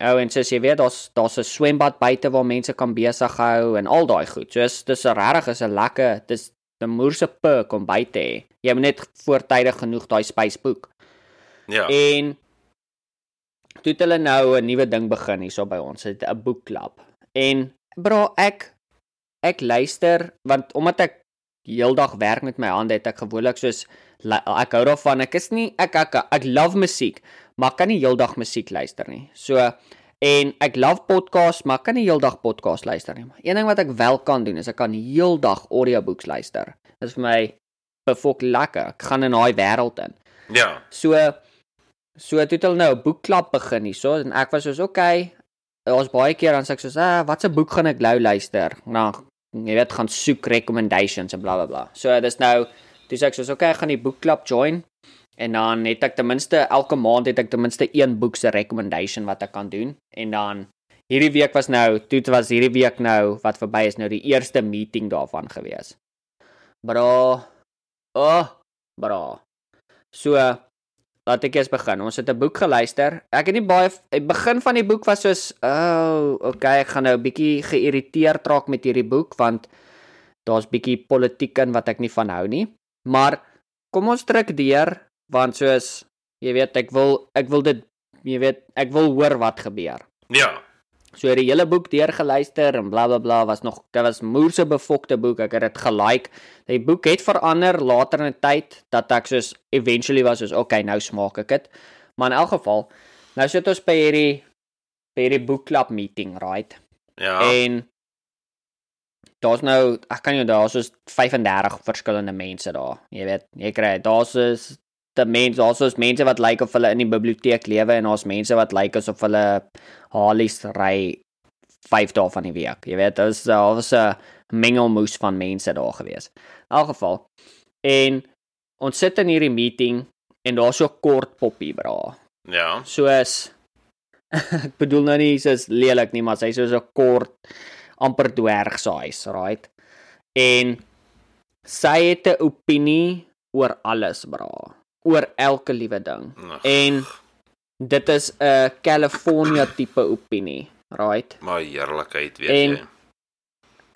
Ou en soos jy weet, daar's daar's 'n swembad buite waar mense kan besig hou en al daai goed. So is dis regtig is 'n lekker dis 'n moerse perk om buite te hê. Jy moet net voortydig genoeg daai space boek. Ja. En toe het hulle nou 'n nuwe ding begin hierso by ons, 'n boekklub. En bro, ek ek luister want omdat ek heeldag werk met my hande, het ek gewoonlik soos ek hou daarvan. Ek is nie ek ek ek love musiek, maar ek kan nie heeldag musiek luister nie. So en ek love podcasts, maar ek kan nie heeldag podcast luister nie. Maar een ding wat ek wel kan doen is ek kan heeldag audiobooks luister. Dit is vir my befok lekker. Ek gaan in daai wêreld in. Ja. So so het hulle nou 'n boekklub begin hierso en ek was soos okay. Daar's baie keer dan sê ek soos, "Ah, watse boek gaan ek nou luister?" Nou, jy weet, gaan soek recommendations en blablabla. Bla, bla. So dis nou dis ek soos okay, ek gaan die boekklub join en dan het ek ten minste elke maand het ek ten minste een boek se recommendation wat ek kan doen en dan hierdie week was nou toe was hierdie week nou wat verby is nou die eerste meeting daarvan gewees. Bro. Oh, bro. So laat ek eers begin. Ons het 'n boek geluister. Ek het nie baie die begin van die boek was soos, "O, oh, okay, ek gaan nou 'n bietjie geïrriteerd raak met hierdie boek want daar's bietjie politiek in wat ek nie van hou nie." Maar kom ons druk deur want soos jy weet, ek wil ek wil dit jy weet, ek wil hoor wat gebeur. Ja. So die hele boek deurgeluister en blablabla bla, bla, was nog dit was moerse befokte boek. Ek het dit gelike. Die boek het verander later in die tyd dat ek soos eventually was soos okay, nou smaak ek dit. Maar in elk geval, nou sit ons by hierdie by hierdie boekklub meeting, right? Ja. En daar's nou, ek kan jou daar's soos 35 verskillende mense daar. Jy weet, jy kry daar's is die mense, daar's soos mense wat lyk of hulle in die biblioteek lewe en daar's mense wat lyk asof hulle Harleys ry 5 dae van die week. Jy weet, daar's daar's 'n mengelmoes van mense daar gewees. In elk geval. En ons sit in hierdie meeting en daar's so kort poppie, bra Ja. soos (laughs) ek bedoel nou nie soos lelik nie, maar sy is soos 'n kort amper dwerg size, right? En sy het 'n opinie oor alles, bra. Oor elke liewe ding. Ag, En dit is 'n California tipe opinie, right? maar heerlikheid, weet En- jy.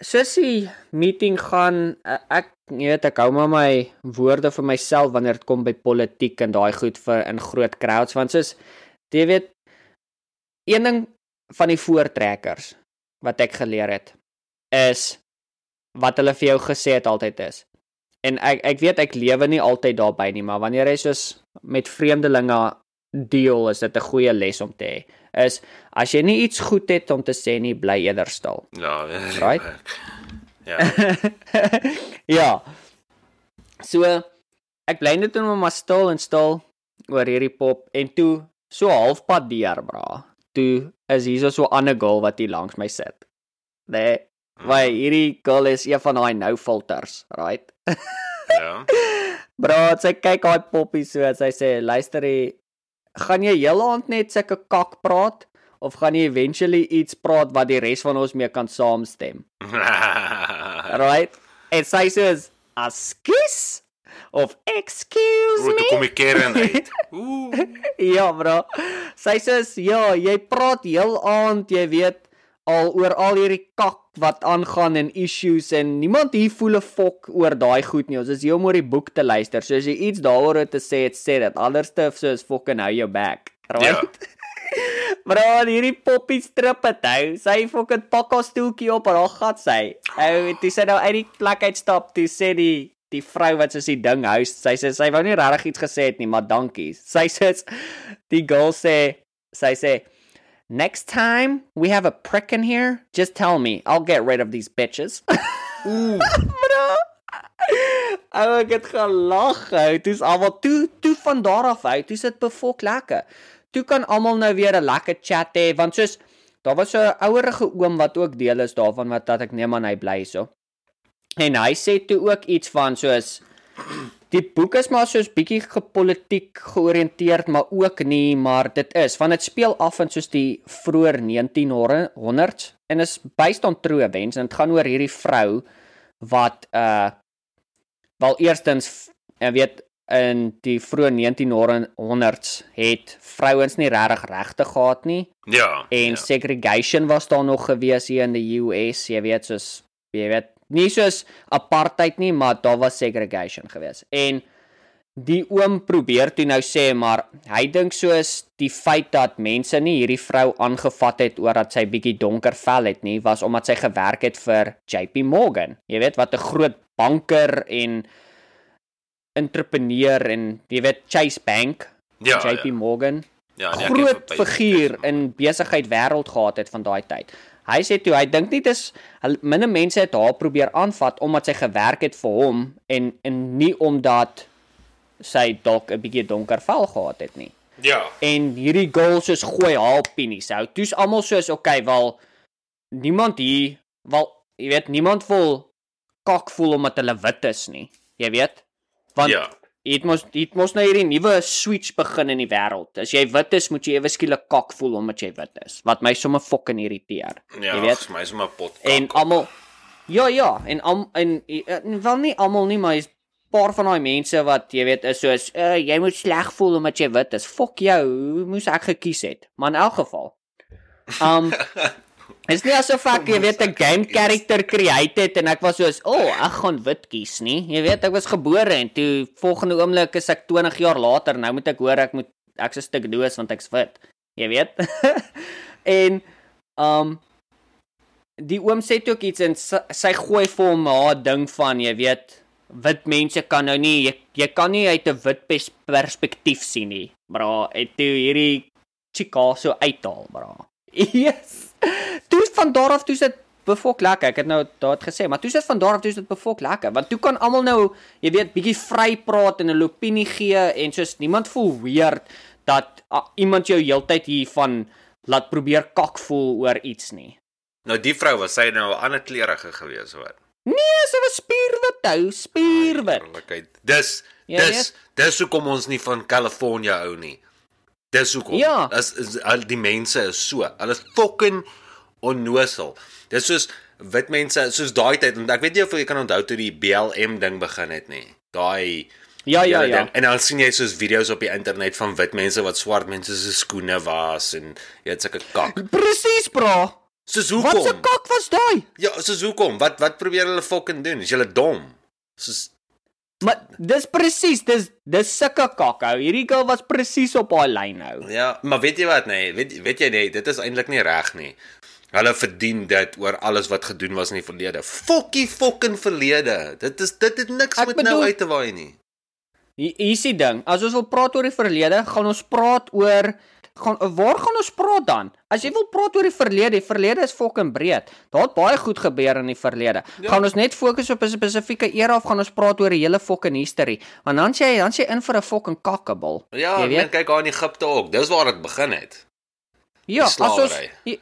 Soos die meeting gaan, ek jy weet ek hou maar my woorde vir myself wanneer dit kom by politiek en daai goed vir in groot crowds want soos jy weet een ding van die voortrekkers wat ek geleer het is wat hulle vir jou gesê het altyd is. En ek ek weet ek lewe nie altyd daarby nie, maar wanneer jy soos met vreemdelinge deel, is dit 'n goeie les om te hê. Is as jy nie iets goed het om te sê nie, bly eerder stil. Ja, (laughs) Right? Ja. (laughs) ja. So ek bly net net maar stil en stil oor hierdie pop en toe so halfpad deur bra. Toe is hier so 'n ander girl wat hier langs my sit. Nee, Wai, hierdie girl is een van daai nou filters, right? (laughs) Ja. Bro, sy kyk daai poppie so en sy sê, "Luister jy, gaan jy heel aand net sulke kak praat of gaan jy eventually iets praat wat die res van ons mee kan saamstem?" (laughs) Right? En sy sê, "Askies of excuse Hoe me?" kom ek keren uit? (laughs) Ooh. ja, bro. Sy sê, "Ja, jy praat heel aand, jy weet, al oor al hierdie kak wat aangaan en issues en niemand hier voel 'n fok oor daai goed nie. Ons is hier om oor die boek te luister. So as jy iets daaroor te sê het, sê dit. Anderste soos fucking hou jou back. Right? Bro, (laughs) hierdie poppie strip het hou. Sy fucking pak haar stoeltjie op en haar gat sy. Ou, toe sy nou uit die plek uitstap, toe sê die die vrou wat soos die ding hou, sy sê sy wou nie regtig iets gesê het nie, maar dankie. Sy sê (laughs) die girl sê sy sê Next time we have a prick in here, just tell me. I'll get rid of these bitches. Ooh. (laughs) Ou ek het gelag. ou. Toe's almal toe toe van daar af uit. Toe sit befok lekker. Toe kan almal nou weer 'n lekker chat hê want soos daar was so 'n ouerige oom wat ook deel is daarvan wat dat ek neem aan hy bly so. En hy sê toe ook iets van soos die boek is maar soos bietjie gepolitiek georiënteerd maar ook nie, maar dit is want dit speel af in soos die vroeë 1900s en is based on true events en dit gaan oor hierdie vrou wat uh wel eerstens ek weet in die vroeë 1900s het vrouens nie regtig regte gehad nie Ja. en ja. segregation was daar nog gewees hier in die US, jy weet soos jy weet nie soos apartheid nie, maar daar was segregation gewees. En die oom probeer toe nou sê maar hy dink soos die feit dat mense nie hierdie vrou aangevat het oor dat sy bietjie donker vel het nie, was omdat sy gewerk het vir JP Morgan. Jy weet wat 'n groot banker en entrepreneur en jy weet Chase Bank, Ja. JP ja. Morgan Ja, nee, ek het groot figuur in besigheid wêreld gehad het van daai tyd. Hy sê toe hy dink nie dis minder mense het haar probeer aanvat omdat sy gewerk het vir hom en en nie omdat sy dalk 'n bietjie donker vel gehad het nie. Ja. En hierdie girl soos gooi haar opinies out. Toe's almal soos okay, wel niemand hier, wel jy weet niemand voel kak voel omdat hulle wit is nie. Jy weet? Want Ja. Jy het mos jy het mos nou hierdie nuwe switch begin in die wêreld. As jy wit is, moet jy ewe skielik kak voel omdat jy wit is. Wat my sommer fucking irriteer. Ja, jy weet? vir my is maar pot. En almal Ja, ja, en al en, en wel nie almal nie, maar is paar van daai mense wat jy weet is soos uh, jy moet sleg voel omdat jy wit is. Fok jou, hoe moes ek gekies het? Maar in elk geval. Um (laughs) Is nie asof ek, jy weet, 'n game character create het en ek was soos, "O, oh, ek gaan wit kies nie." Jy weet, ek was gebore en toe volgende oomblik is ek 20 jaar later, nou moet ek hoor ek moet ek's 'n stuk doos want ek's wit. Jy weet? (laughs) en um die oom sê toe ook iets en sy, sy gooi vir hom haar ding van, jy weet, wit mense kan nou nie jy, jy kan nie uit 'n wit pers perspektief sien nie. Bra, het toe hierdie chika so uithaal, bra. (laughs) Yes. Toe van daar af toe sit befok lekker. Ek het nou daar het gesê, maar toe sit van daar af toe sit befok lekker, want toe kan almal nou, jy weet, bietjie vry praat en 'n opinie gee en soos niemand voel weird dat uh, iemand jou heeltyd hiervan laat probeer kak voel oor iets nie. Nou die vrou was sy nou 'n ander kleurige gewees hoor. Nee, sy was spierwit hou, spierwit. Dis Ja, dis dis hoekom ons nie van Kalifornië hou nie. Dis hoekom. Ja. As is, al die mense is so. Hulle is fucking onnosel. Dis soos wit mense soos daai tyd en ek weet nie of jy kan onthou toe die BLM ding begin het nie. Daai Ja, ja, ja. ding. En dan sien jy soos video's op die internet van wit mense wat swart mense se skoene was en jy het sulke kak. Presies, bra. Soos Wat 'n hoekom? kak was daai? Ja, soos hoekom? Wat wat probeer hulle fucking doen? Is hulle dom? Soos Maar dis presies, dis dis sulke kakhou. Hierdie girl was presies op haar lyn nou. ja, maar weet jy wat nee, weet weet jy nee, dit is eintlik nie reg nie. Hulle verdien dit oor alles wat gedoen was in die verlede. Fokkie fucking verlede. Dit is dit het niks Ek met bedoel- nou uit te waai nie. Hier hier is die ding. As ons wil praat oor die verlede, gaan ons praat oor gaan waar gaan ons praat dan? As jy wil praat oor die verlede, die verlede is fucking breed. Daar het baie goed gebeur in die verlede. Ja. Gaan ons net fokus op 'n spesifieke era of gaan ons praat oor die hele fucking history? Want dan sê jy dan sê jy in vir 'n fucking kakkebal. Ja, jy meen kyk daar in Egipte ook. Dis waar dit begin het. Ja, as ons jy-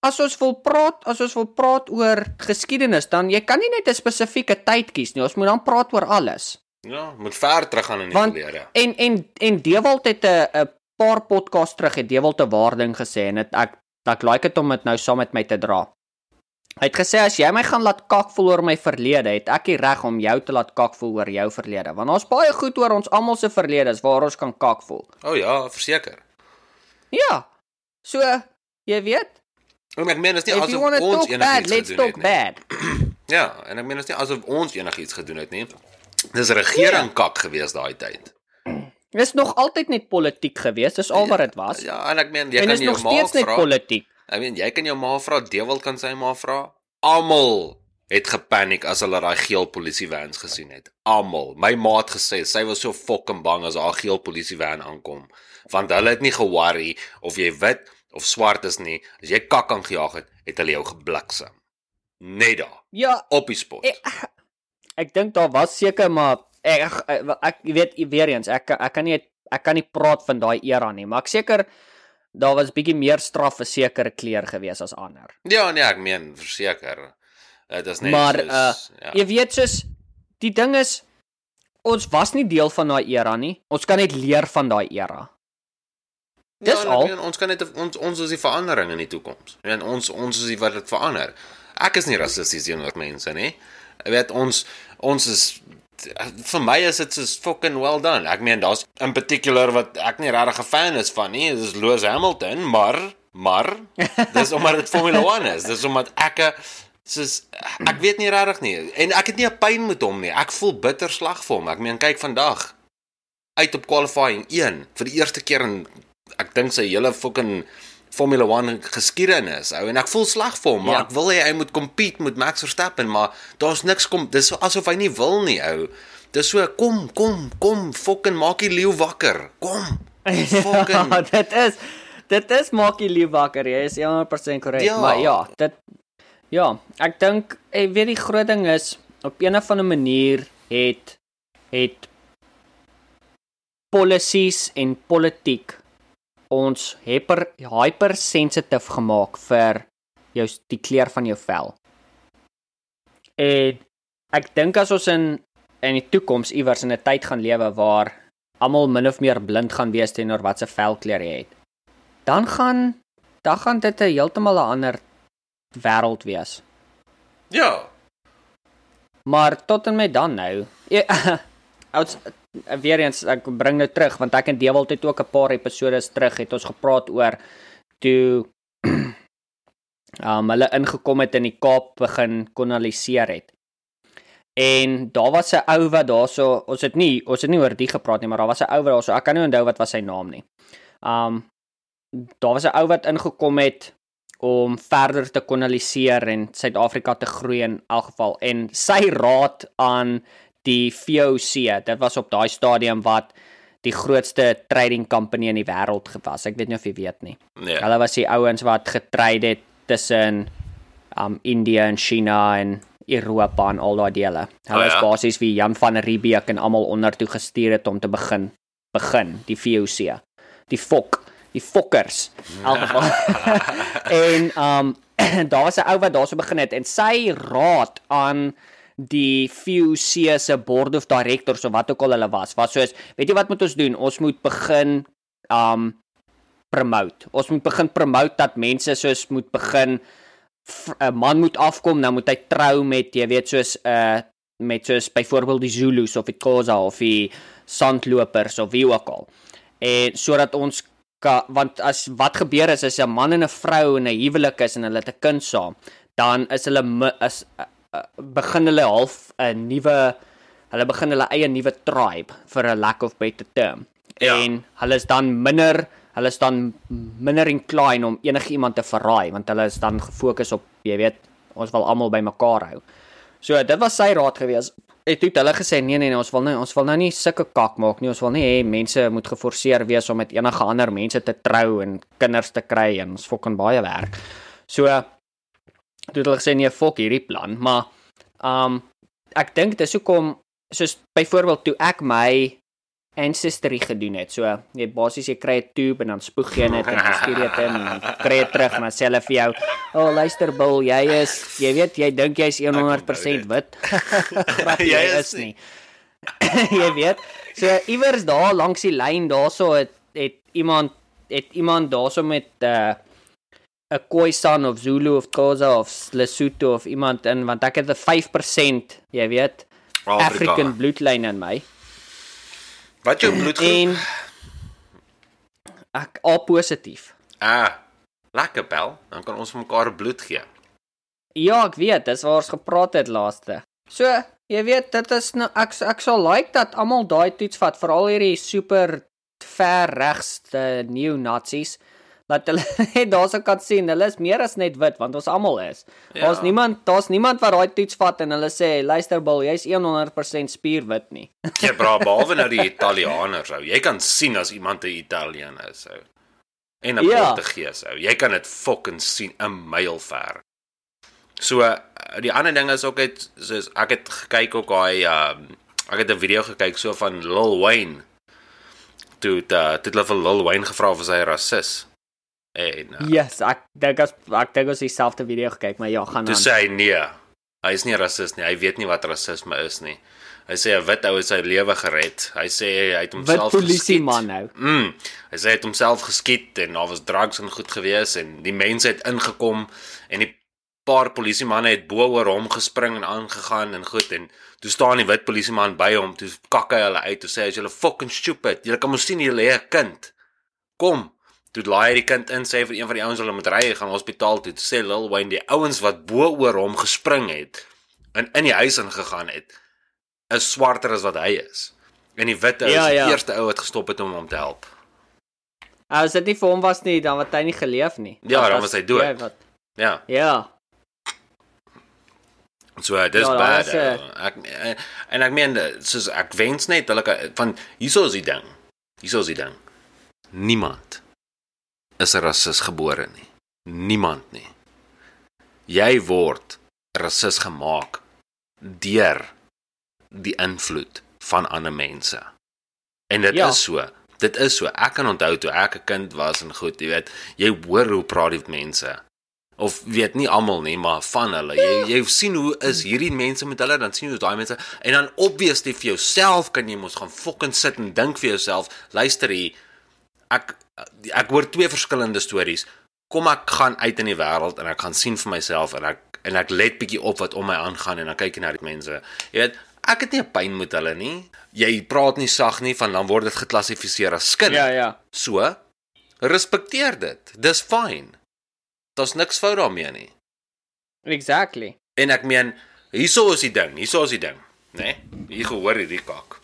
as ons wil praat, as ons wil praat oor geskiedenis, dan jy kan nie net 'n spesifieke tyd kies nie. Ons moet dan praat oor alles. Ja, moet ver terug gaan in die verlede. en en en Dewald het 'n paar podcast terug het Dewald 'n waarding gesê en dit ek ek like dit om dit nou saam met my te dra. Hy het gesê as jy my gaan laat kak voel oor my verlede, het ek die reg om jou te laat kak voel oor jou verlede. Want ons baie goed oor ons almal se verledes waar ons kan kak voel. O oh, ja, verseker. Ja. So, jy weet, En ek meen is nie asof ons talk enigiets let's gedoen talk het nie. bad. Ja, en ek meen is nie asof ons enigiets gedoen het nie. Dis regering Ja. kak gewees daai tyd. Dis nog altyd net politiek geweest, dis al wat dit was. Ja, en ek meen jy en kan is jou nog ma steeds net vra. politiek. Ek meen jy kan jou ma vra, Dewald kan sy ma vra. Almal het gepaniek as hulle daai geel polisievans gesien het. Almal. My ma het gesê sy was so fucking bang as haar geel polisievan aankom, want hulle het nie ge-worry of jy wit of swart is nie. As jy kak aangejaag het, het hulle jou gebliksem. Net daar, Ja, op die spot. Ek, (laughs) ek dink daar was seker maar ek ek, ek jy weet weer eens ek ek kan nie ek kan nie praat van daai era nie, maar ek seker daar was bietjie meer straf vir sekere kleer gewees as ander. Ja, nee, ek meen verseker. Dit is net maar soos, uh ja. jy weet soos die ding is ons was nie deel van daai era nie. Ons kan net leer van daai era. dis ja, en ek al. meen, ons kan net ons ons is die verandering in die toekoms. En ons ons is die wat dit verander. Ek is nie rassisties teenoor mense nie. Jy weet ons ons is vir my is dit so fucking well done. Ek meen daar's in particular wat ek nie regtig 'n fan is van nie, dis Lewis Hamilton, maar maar (laughs) dis omdat dit Formula 1 is. Dis omdat ek soos ek weet nie regtig nie en ek het nie 'n pyn met hom nie. Ek voel bitter sleg vir hom. Ek meen kyk vandag uit op qualifying 1 vir die eerste keer in ek dink sy hele fucking Formula 1 geskiedenis ou en ek voel sleg vir hom maar Ja. ek wil hê hy moet compete met Max Verstappen maar daar's niks kom dis so asof hy nie wil nie ou dis so kom kom kom fucking maak die leeu wakker kom Fucking- (laughs) ja, dit is dit is maak jy lief wakker. Jy is 100% korrek. Ja. Maar ja, dit ja, ek dink ek weet die groot ding is op een of ander manier het het policies en politiek ons hyper hypersensitief gemaak vir jou die kleur van jou vel. En ek dink as ons in in die toekoms iewers in 'n tyd gaan lewe waar almal min of meer blind gaan wees teenoor wat se velkleur jy het, dan gaan dan gaan dit 'n heeltemal 'n ander wêreld wees. ja Maar tot en met dan nou. (laughs) Ouds weer eens ek bring nou terug want ek en Dewald het ook 'n paar episode terug het ons gepraat oor toe um (clears throat) hulle ingekom het in die Kaap begin koloniseer het. En daar was 'n ou wat daarso, ons het nie ons het nie oor die gepraat nie, maar daar was 'n ou wat daarso, ek kan nie onthou wat was sy naam nie. Um daar was 'n ou wat ingekom het om verder te koloniseer en Suid-Afrika te groei in elk geval en sy raad aan die VOC, dit was op daai stadium wat die grootste trading company in die wêreld gewas. Ek weet nie of jy weet nie. nee Hulle was die ouens wat getrade het tussen um India en China en Europa en al daai dele. Hulle Oh is ja? basies wie Jan van Riebeeck en almal onder toe gestuur het om te begin begin die VOC. Die fok, die fokkers. (laughs) Elk geval. (laughs) en um (clears throat) daar was 'n ou wat daarso begin het en sy raad aan die VOC se board of directors of wat ook al hulle was, was soos, weet jy wat moet ons doen? Ons moet begin um promote. Ons moet begin promote dat mense soos moet begin 'n man moet afkom, nou moet hy trou met jy weet soos 'n uh, met soos byvoorbeeld die Zulus of die Khoza of die Sandlopers of wie ook al. En sodat ons ka, want as wat gebeur is as 'n man en 'n vrou in 'n huwelik is en hulle het 'n kind saam, dan is hulle is begin hulle half 'n nuwe hulle begin hulle eie nuwe tribe vir 'n lack of better term. Ja. En hulle is dan minder hulle is dan minder inclined om enigiemand te verraai want hulle is dan gefokus op jy weet ons wil almal bymekaar hou. So dit was sy raad gewees. Het toe het hulle gesê nee nee nee ons wil nou ons wil nou nie sulke kak maak nie. Ons wil nie hê mense moet geforseer wees om met enige ander mense te trou en kinders te kry en ons fucking baie werk. So toe het hulle gesê nee fok hierdie plan, maar um ek dink dis hoekom soos byvoorbeeld toe ek my ancestry gedoen het. So jy basies jy kry 'n tube en dan spoeg jy dit en dan stuur jy dit in en dan kry jy terug en dan sê hulle vir jou, "O, oh, luister Bill, jy is jy weet jy dink jy's 100% wit." (laughs) Grapie, jy Jy is is nie. (laughs) jy weet. So iewers daar langs die lyn daarso het het iemand het iemand daarso met 'n uh, 'n Khoisan of Zulu of Xhosa of Lesotho of iemand in want ek het 'n 5%, jy weet, Afrika. African bloedlyn in my. Wat jou bloedgroep? En ek A positief. Ah, lekker bel. Dan kan ons vir mekaar bloed gee. Ja, ek weet, dis waar ons gepraat het laaste. So, jy weet, dit is nou ek ek sal like dat almal daai toets vat, veral hierdie super ver regste neo-nazis dat hulle (laughs) net daarso kan sien, hulle is meer as net wit want ons almal is. Ja. Daar's niemand, daar's niemand wat daai toets vat en hulle sê, "Luister Bill, jy's 100% spierwit nie." (laughs) Ja, bra, behalwe nou die Italianers ou. Jy kan sien as iemand 'n Italiaan is ou. En 'n Ja. Portugees ou. Jy kan dit fucking sien 'n myl ver. So uh, die ander ding is ook uit soos ek het gekyk ook daai um ek het 'n video gekyk so van Lil Wayne. Toe het, uh, toe het hulle vir Lil Wayne gevra of hy rasis. En uh, Yes, ek dink as ek dink ons dieselfde video gekyk, maar ja, gaan toe aan. sê hy nee. Hy is nie rasis nie. Hy weet nie wat rasisme is nie. Hy sê 'n wit ou het sy lewe gered. Hy sê hy het homself polisie geskiet. man nou. Mm. Hy sê hy het homself geskiet en daar was drugs en goed gewees en die mense het ingekom en die paar polisiemanne het bo oor hom gespring en aangegaan en goed en toe staan die wit polisieman by hom toe kak hy hulle uit toe sê hy is julle fucking stupid. Julle kan mos sien julle lê 'n kind. Kom. Toe laai hy die kind in sê vir een van die ouens hulle moet ry hy gaan hospitaal toe. Sê Lil Wayne die ouens wat bo oor hom gespring het en in die huis ingegaan het is swarter as wat hy is. En die wit ou Ja, is die ja. eerste ou wat gestop het om hom te help. As dit nie vir hom was nie, dan wat hy nie geleef nie. Ja, dan was hy dood. jy wat- Ja, Ja. so dis Ja, ja, bad. is, ou. Ek eh, en ek meen soos ek wens net hulle van hieso is die ding. Hieso is die ding. Niemand is 'n rasis gebore nie. Niemand nie. Jy word rasis gemaak deur die invloed van ander mense. En dit Ja. is so. Dit is so. Ek kan onthou toe ek 'n kind was en goed, jy weet, jy hoor hoe praat die mense. Of weet nie almal nie, maar van hulle. Jy jy sien hoe is hierdie mense met hulle, dan sien jy hoe daai mense en dan obviously vir jouself kan jy mos gaan fucking sit en dink vir jouself, luister hier. Ek ek hoor twee verskillende stories. Kom ek gaan uit in die wêreld en ek gaan sien vir myself en ek en ek let bietjie op wat om my aangaan en dan kyk ek na die mense. Jy weet, ek het nie 'n pyn met hulle nie. Jy praat nie sag nie, van dan word dit geklassifiseer as skinder. Ja, ja. So, respekteer dit. Dis fyn. Daar's niks fout daarmee nie. Exactly. En ek meen, hieso is die ding, hieso is die ding, né? Nee? Hier gehoor hierdie kak.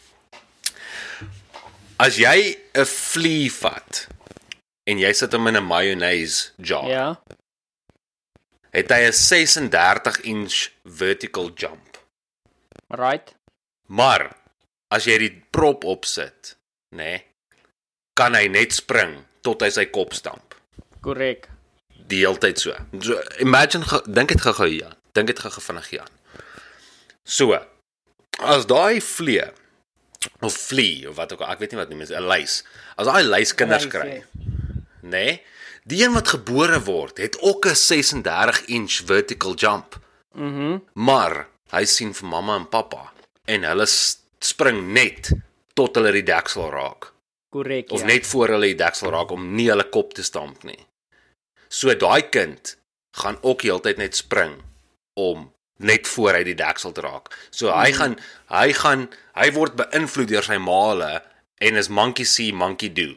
As jy 'n vlieg vat en jy sit hom in 'n mayonnaise jar, ja. Ja. het hy 'n 36 inch vertical jump. Right. Maar as jy die prop opsit, nê, nee, kan hy net spring tot hy sy kop stamp. Korrek. die hele tyd so. So imagine dink dit gou-gou hier. Dink dit gou-gou vinnig hier aan. So. As daai vlee of vlie of wat ook al, ek weet nie wat noem is 'n luis. As daai luis kinders kry, nê? Nee, die een wat gebore word, het ook 'n 36 inch vertical jump. Mhm. Mm Maar hy sien vir mamma en pappa en hulle spring net tot hulle die deksel raak Korrek. of ja. net voor hulle die deksel raak om nie hulle kop te stamp nie. So daai kind gaan ook heeltyd net spring om net voor hy die deksel te raak. So hy Mhm. gaan hy gaan hy word beïnvloed deur sy maale en is monkey see monkey do.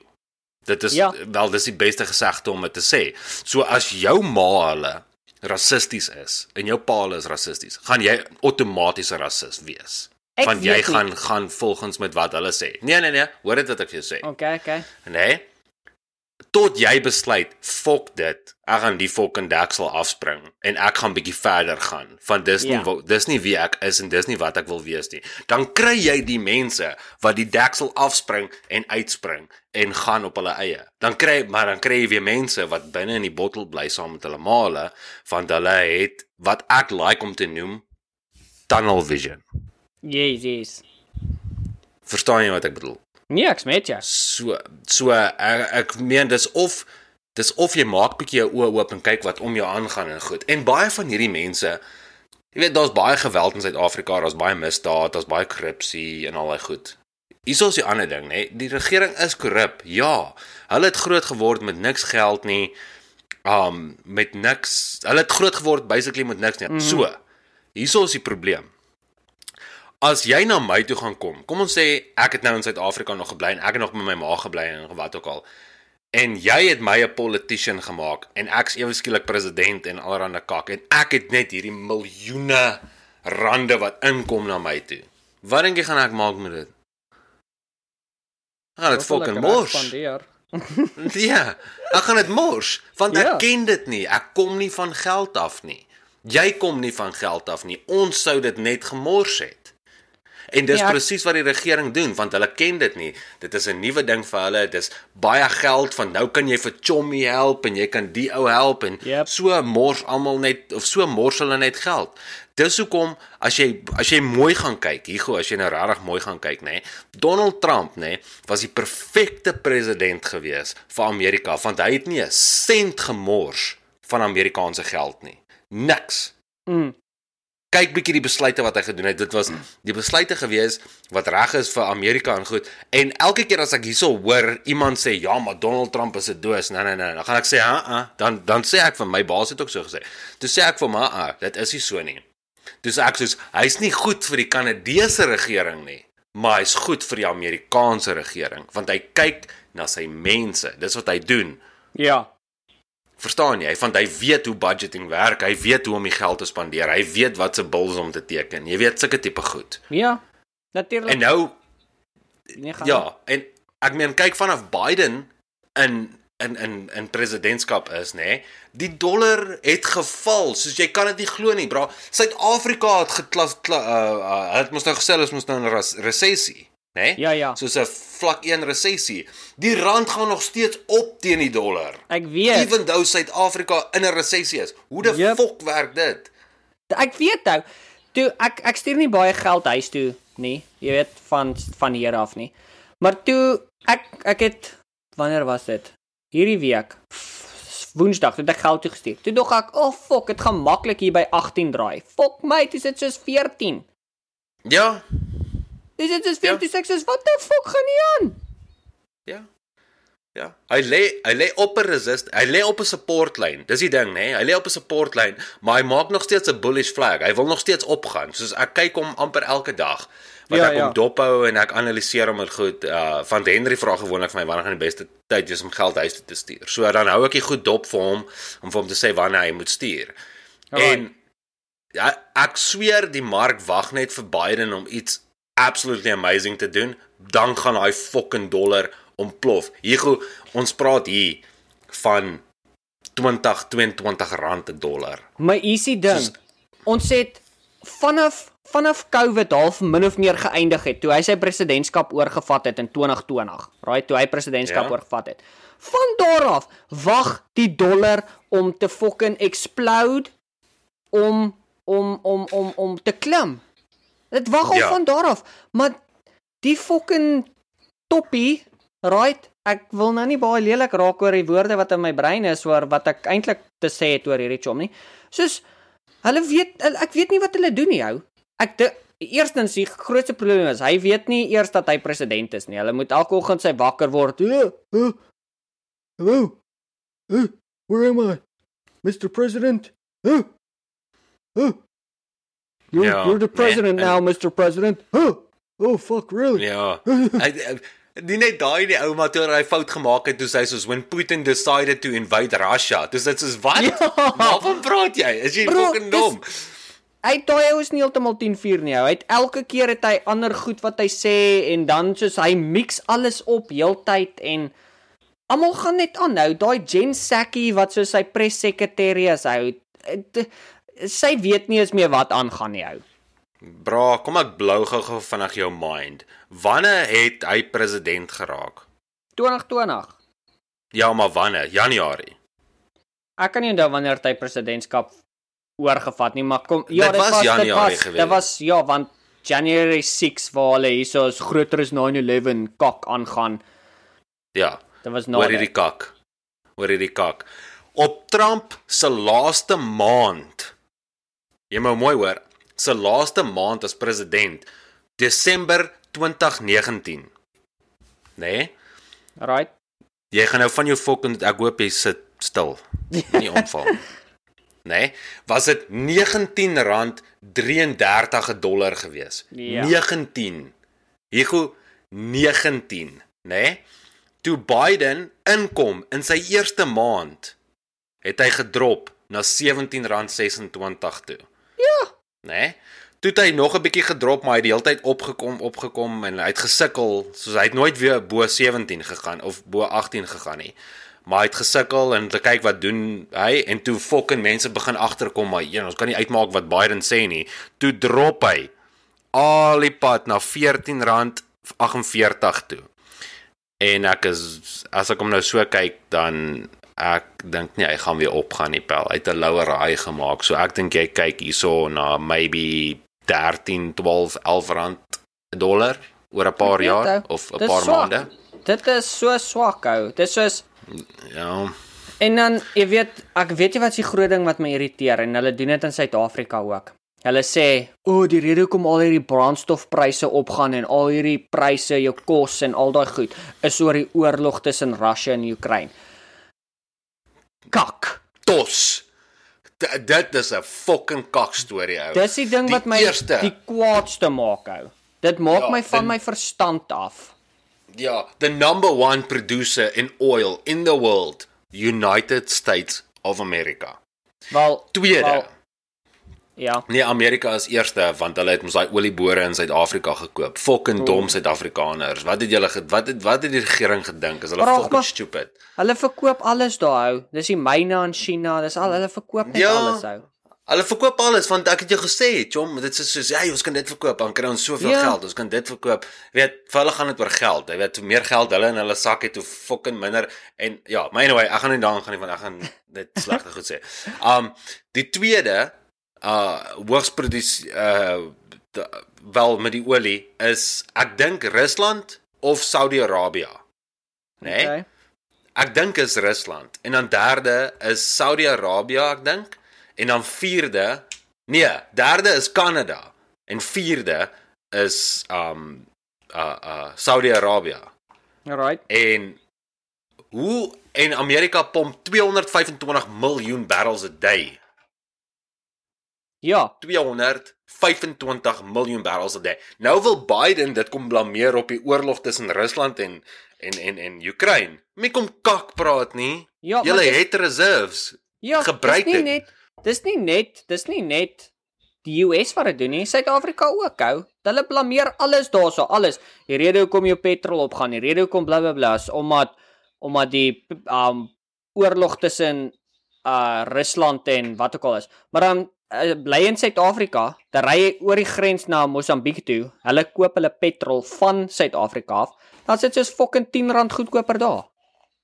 Dit is Ja. wel dis die beste gesegde om dit te sê. So as jou maale rassisties is en jou pa is rassisties, gaan jy outomaties 'n rassis wees. Ek Want jy weet nie. gaan gaan volgens met wat hulle sê. Nee nee nee, hoor dit wat ek vir jou sê. Okay, okay. Nee. Tot jy besluit, fok dit. Ek gaan die fucking deksel afspring en ek gaan bietjie verder gaan. Want dis nie Ja. ja. dis nie wie ek is en dis nie wat ek wil wees nie. Dan kry jy die mense wat die deksel afspring en uitspring en gaan op hulle eie. Dan kry maar dan kry jy weer mense wat binne in die bottel bly saam met hulle male want hulle het wat ek like om te noem tunnel vision. Yes, yes. Verstaan jy wat ek bedoel? Nee, ek smet jou. So so ek, ek meen dis of dis of jy maak bietjie jou oë oop en kyk wat om jou aangaan en goed. En baie van hierdie mense jy weet daar's baie geweld in Suid-Afrika, daar's baie misdaad, daar's baie korrupsie en al daai goed. Hierso is die ander ding, nê? Die regering is korrup. Ja. Hulle het groot geword met niks geld nie. Um met niks. Hulle het groot geword basically met niks nie. Mm -hmm. So. Hierso is die probleem. As jy na my toe gaan kom, kom ons sê ek het nou in Suid-Afrika nog gebly en ek het nog met my ma gebly en wat ook al. En jy het my 'n politician gemaak en ek's ewe skielik president en allerlei kak en ek het net hierdie miljoene rande wat inkom na my toe. Wat dink jy gaan ek maak met dit? Gaan dit fucking mors. (laughs) Ja, ek gaan dit mors want ek Ja. ken dit nie. Ek kom nie van geld af nie. Jy kom nie van geld af nie. Ons sou dit net gemors het. En dis Ja, presies wat die regering doen want hulle ken dit nie. Dit is 'n nuwe ding vir hulle. Dis baie geld van nou kan jy vir Chommy help en jy kan die ou help en Yep. so mors almal net of so mors hulle net geld. Dis hoekom as jy as jy mooi gaan kyk, hiergo as jy nou regtig mooi gaan kyk, nê. Donald Trump, nê, was die perfekte president gewees vir Amerika want hy het nie 'n sent gemors van Amerikaanse geld nie. Niks Mm. Kyk bietjie die besluite wat hy gedoen het. Dit was die besluite gewees wat reg is vir Amerika en goed. En elke keer as ek hierso hoor iemand sê ja, maar Donald Trump is 'n doos. Nee nee nee, dan gaan ek sê, "Ha, ha." Dan dan sê ek vir my baas het ook so gesê. Toe sê ek vir hom, "Ha, dit is nie so nie." Toe sê ek soos hy's nie goed vir die Kanadese regering nie, maar hy's goed vir die Amerikaanse regering want hy kyk na sy mense. Dis wat hy doen. Ja. Verstaan jy? Want hy weet hoe budgeting werk. Hy weet hoe om die geld te spandeer. Hy weet wat se bills om te teken. Jy weet sulke tipe goed. Ja. Natuurlik. En nou nee, gaan. ja, en ek meen kyk vanaf Biden in in in in presidentskap is, nê? Nee, die dollar het geval. Soos jy kan dit nie glo nie, bra. Suid-Afrika het geklas kla, uh, uh, het mos nou gesê ons mos nou in 'n res- resessie, nê? Nee? Ja, ja. Soos 'n vlak 1 resessie. Die rand gaan nog steeds op teen die dollar. Ek weet. Even though Suid-Afrika in 'n resessie is. Hoe die Yep. fok werk dit? Ek weet nou. Toe ek ek stuur nie baie geld huis toe nie. Jy weet van van hier af nie. Maar toe ek ek het wanneer was dit? Hierdie week. Woensdag het ek geld toe gestuur. Toe dog ek, "Oh fok, dit gaan maklik hier by 18 draai." Fok my, dis dit soos 14. Ja, Dis dit Ja. 14 ja. soos wat die fok gaan nie aan? ja. Ja, hy lê hy lê op 'n resist, hy lê op 'n support lyn. Dis die ding, nê? Nee? Hy lê op 'n support lyn, maar hy maak nog steeds 'n bullish flag. Hy wil nog steeds opgaan. Soos ek kyk hom amper elke dag. Wat Ja, ek ja. hom dophou en ek analiseer hom goed. Uh van Henry vra gewoonlik vir my wanneer gaan die beste tyd wees om geld huis toe te stuur. So dan hou ek die goed dop vir hom om vir hom te sê wanneer hy moet stuur. Alright. En ja, ek sweer die mark wag net vir Biden om iets absolutely amazing te doen, dan gaan hy fucking dollar ontplof. Hugo, ons praat hier van 20 22 rand 'n dollar. My easy ding. Soos- Ons het vanaf vanaf COVID half min of meer geëindig het toe hy sy presidentskap oorgevat het in 2020. Right, toe hy presidentskap Ja. oorgevat het. Van daar af wag die dollar om te fucking explode om om om om om te klim. Dit wag al Ja. van daar af, maar die fucking toppie, right? Ek wil nou nie baie lelik raak oor die woorde wat in my brein is oor wat ek eintlik te sê het oor hierdie chom nie. Soos hulle weet hulle- ek weet nie wat hulle doen nie, ou. Ek de, eerstens die grootste probleem is hy weet nie eers dat hy president is nie. Hulle moet elke oggend sy wakker word. Hello. Uh, where am I? Mr. President? Uh, uh. You're, Ja, you're the president en- now, Mr. President. Uh, oh fuck, really? Ja. Hy hy- nie net daai die ou maar toe hy fout gemaak het toe sy soos when Putin decided to invade Russia. Dis dit soos wat? Ja. Waarvan praat jy? Is jy fucking dom? hy daai ou is nie heeltemal 10-4 nie. Hy het elke keer het hy ander goed wat hy sê en dan soos hy mix alles op heeltyd en almal gaan net aanhou. Daai Jen Psaki wat so sy pressekretêre is hou. Sy weet nie eens meer wat aangaan nie ou. Bra, kom ek blou gou-gou vinnig jou mind. Wanneer het hy president geraak? 2020. Ja, maar wanneer? Januarie. Ek kan nie onthou wanneer hy presidentskap oorgevat nie, maar kom ja, Dit was Januarie dit was, gewees. Dit was ja, want January 6 waar hulle hierso is groter as 9/11 kak aangaan. Ja. Dit was nou. hierdie kak. Hoor hierdie kak. Op Trump se laaste maand. Jy moet mooi hoor. Sy laaste maand as president, Desember 2019. Nee? Right. Jy gaan nou van jou fucking ek hoop jy sit stil. Nie (laughs) omval. Nee, was dit R19.33 'n dollar gewees. Ja. 19. Hugo 19, nê? Nee? Toe Biden inkom in sy eerste maand, het hy gedrop na R17.26 toe. Ja. Né? Nee? Toe het hy nog 'n bietjie gedrop, maar hy het die hele tyd opgekom, opgekom en hy het gesukkel, soos hy het nooit weer bo 17 gegaan of bo 18 gegaan nie. Maar hy het gesukkel en te kyk wat doen hy en toe fucking mense begin agterkom, maar een, ons kan nie uitmaak wat Biden sê nie. Toe drop hy al die pad na R14.48 toe. En ek is as ek hom nou so kyk dan ek dink nie hy gaan weer opgaan nie pel. Hy het 'n lower high gemaak. So ek dink jy kyk hierso na maybe 13, 12, 11 rand 'n dollar oor 'n paar jaar ou. of 'n paar swak. maande. Dit is so swak ou. Dit is soos Ja. en dan jy weet, ek weet jy wat die groot ding wat my irriteer en hulle doen dit in Suid-Afrika ook. Hulle sê, "O, oh, die rede hoekom al hierdie brandstofpryse opgaan en al hierdie pryse, jou kos en al daai goed, is oor die oorlog tussen Russia en Oekraïne." Kak. Tos. D dit is 'n fucking kak storie ou. Dis die ding Die wat my eerste. die kwaadste maak ou. Dit maak Ja, my van en- my verstand af. Ja, the number one producer in oil in the world, United States of America. Wel, Tweede. Wel, ja. Nee, Amerika is eerste want hulle het mos daai olieboore in Suid-Afrika gekoop. Fucking dom Suid-Afrikaners. Wat het julle wat het wat het die regering gedink? Is hulle fucking maar- stupid? Hulle verkoop alles daar hou. Dis die myne in China, dis al hulle verkoop net Ja. alles hou. Hulle verkoop alles want ek het jou gesê, chom, dit is soos hey, ons kan dit verkoop, dan kry ons soveel Ja. geld, ons kan dit verkoop. Weet, vir hulle gaan dit oor geld. Jy weet, hoe meer geld hulle in hulle sak het, hoe fucking minder en ja, maar anyway, ek gaan nie daaraan gaan nie want ek gaan dit slegte goed sê. (laughs) Um die tweede uh hoogs produs uh wel met die olie is ek dink Rusland of Saudi-Arabië. Né? Nee? Okay. Ek dink is Rusland en dan derde is Saudi-Arabië, ek dink. En dan vierde, nee, derde is Kanada en vierde is um uh uh Saudi-Arabië. Alright. En hoe en Amerika pomp 225 miljoen barrels a day. Ja, 225 miljoen barrels a day. Nou wil Biden dit kom blameer op die oorlog tussen Rusland en en en en Oekraïne. Mie kom kak praat nie. ja, Julle het reserves. ja, gebruik dis nie dit. net dis nie net, dis nie net die US wat dit doen nie, Suid-Afrika ook hou. Hulle blameer alles daarso, alles. Die rede hoekom jou petrol opgaan, die rede hoekom bla bla bla is omdat omdat die um oorlog tussen uh Rusland en wat ook al is. Maar dan uh, bly in Suid-Afrika, dan ry jy oor die grens na Mosambiek toe. Hulle koop hulle petrol van Suid-Afrika af. Dan sit soos fucking 10 rand goedkoper daar.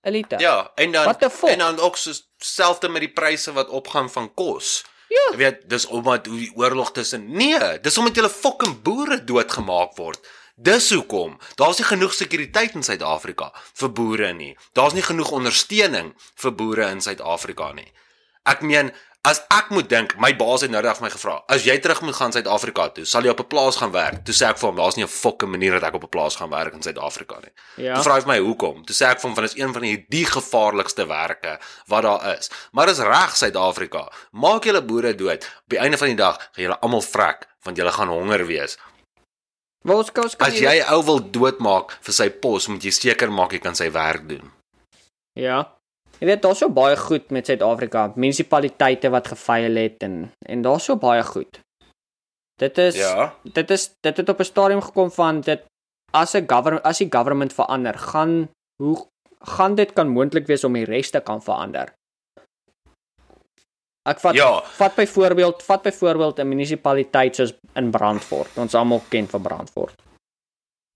'n Liter. Ja, en dan en dan ook so selfde met die pryse wat opgaan van kos. Ja. Jy weet, dis omdat hoe die oorlog tussen Nee, dis omdat julle fucking boere doodgemaak word. Dis hoekom. Daar's nie genoeg sekuriteit in Suid-Afrika vir boere nie. Daar's nie genoeg ondersteuning vir boere in Suid-Afrika nie. Ek meen, as ek moet dink, my baas het nou net vir my gevra, as jy terug moet gaan Suid-Afrika toe, sal jy op 'n plaas gaan werk? Toe sê ek vir hom, daar's nie 'n fucking manier dat ek op 'n plaas gaan werk in Suid-Afrika nie. Ja. Toe vra hy vir my hoekom. Toe sê ek vir hom van dis een van die die gevaarlikste werke wat daar is. Maar dis reg Suid-Afrika. Maak julle boere dood. Op die einde van die dag gaan julle almal vrek want julle gaan honger wees. Waar ons kan kan As jy ou wil doodmaak vir sy pos, moet jy seker maak hy kan sy werk doen. Ja. Jy weet daar's so baie goed met Suid-Afrika, munisipaliteite wat gefaal het en en daar's so baie goed. Dit is Ja. dit is dit het op 'n stadium gekom van dit as 'n government as die government verander, gaan hoe gaan dit kan moontlik wees om die res te kan verander. Ek vat Ja. vat byvoorbeeld vat byvoorbeeld 'n munisipaliteit soos in Brandfort. Ons almal ken van Brandfort.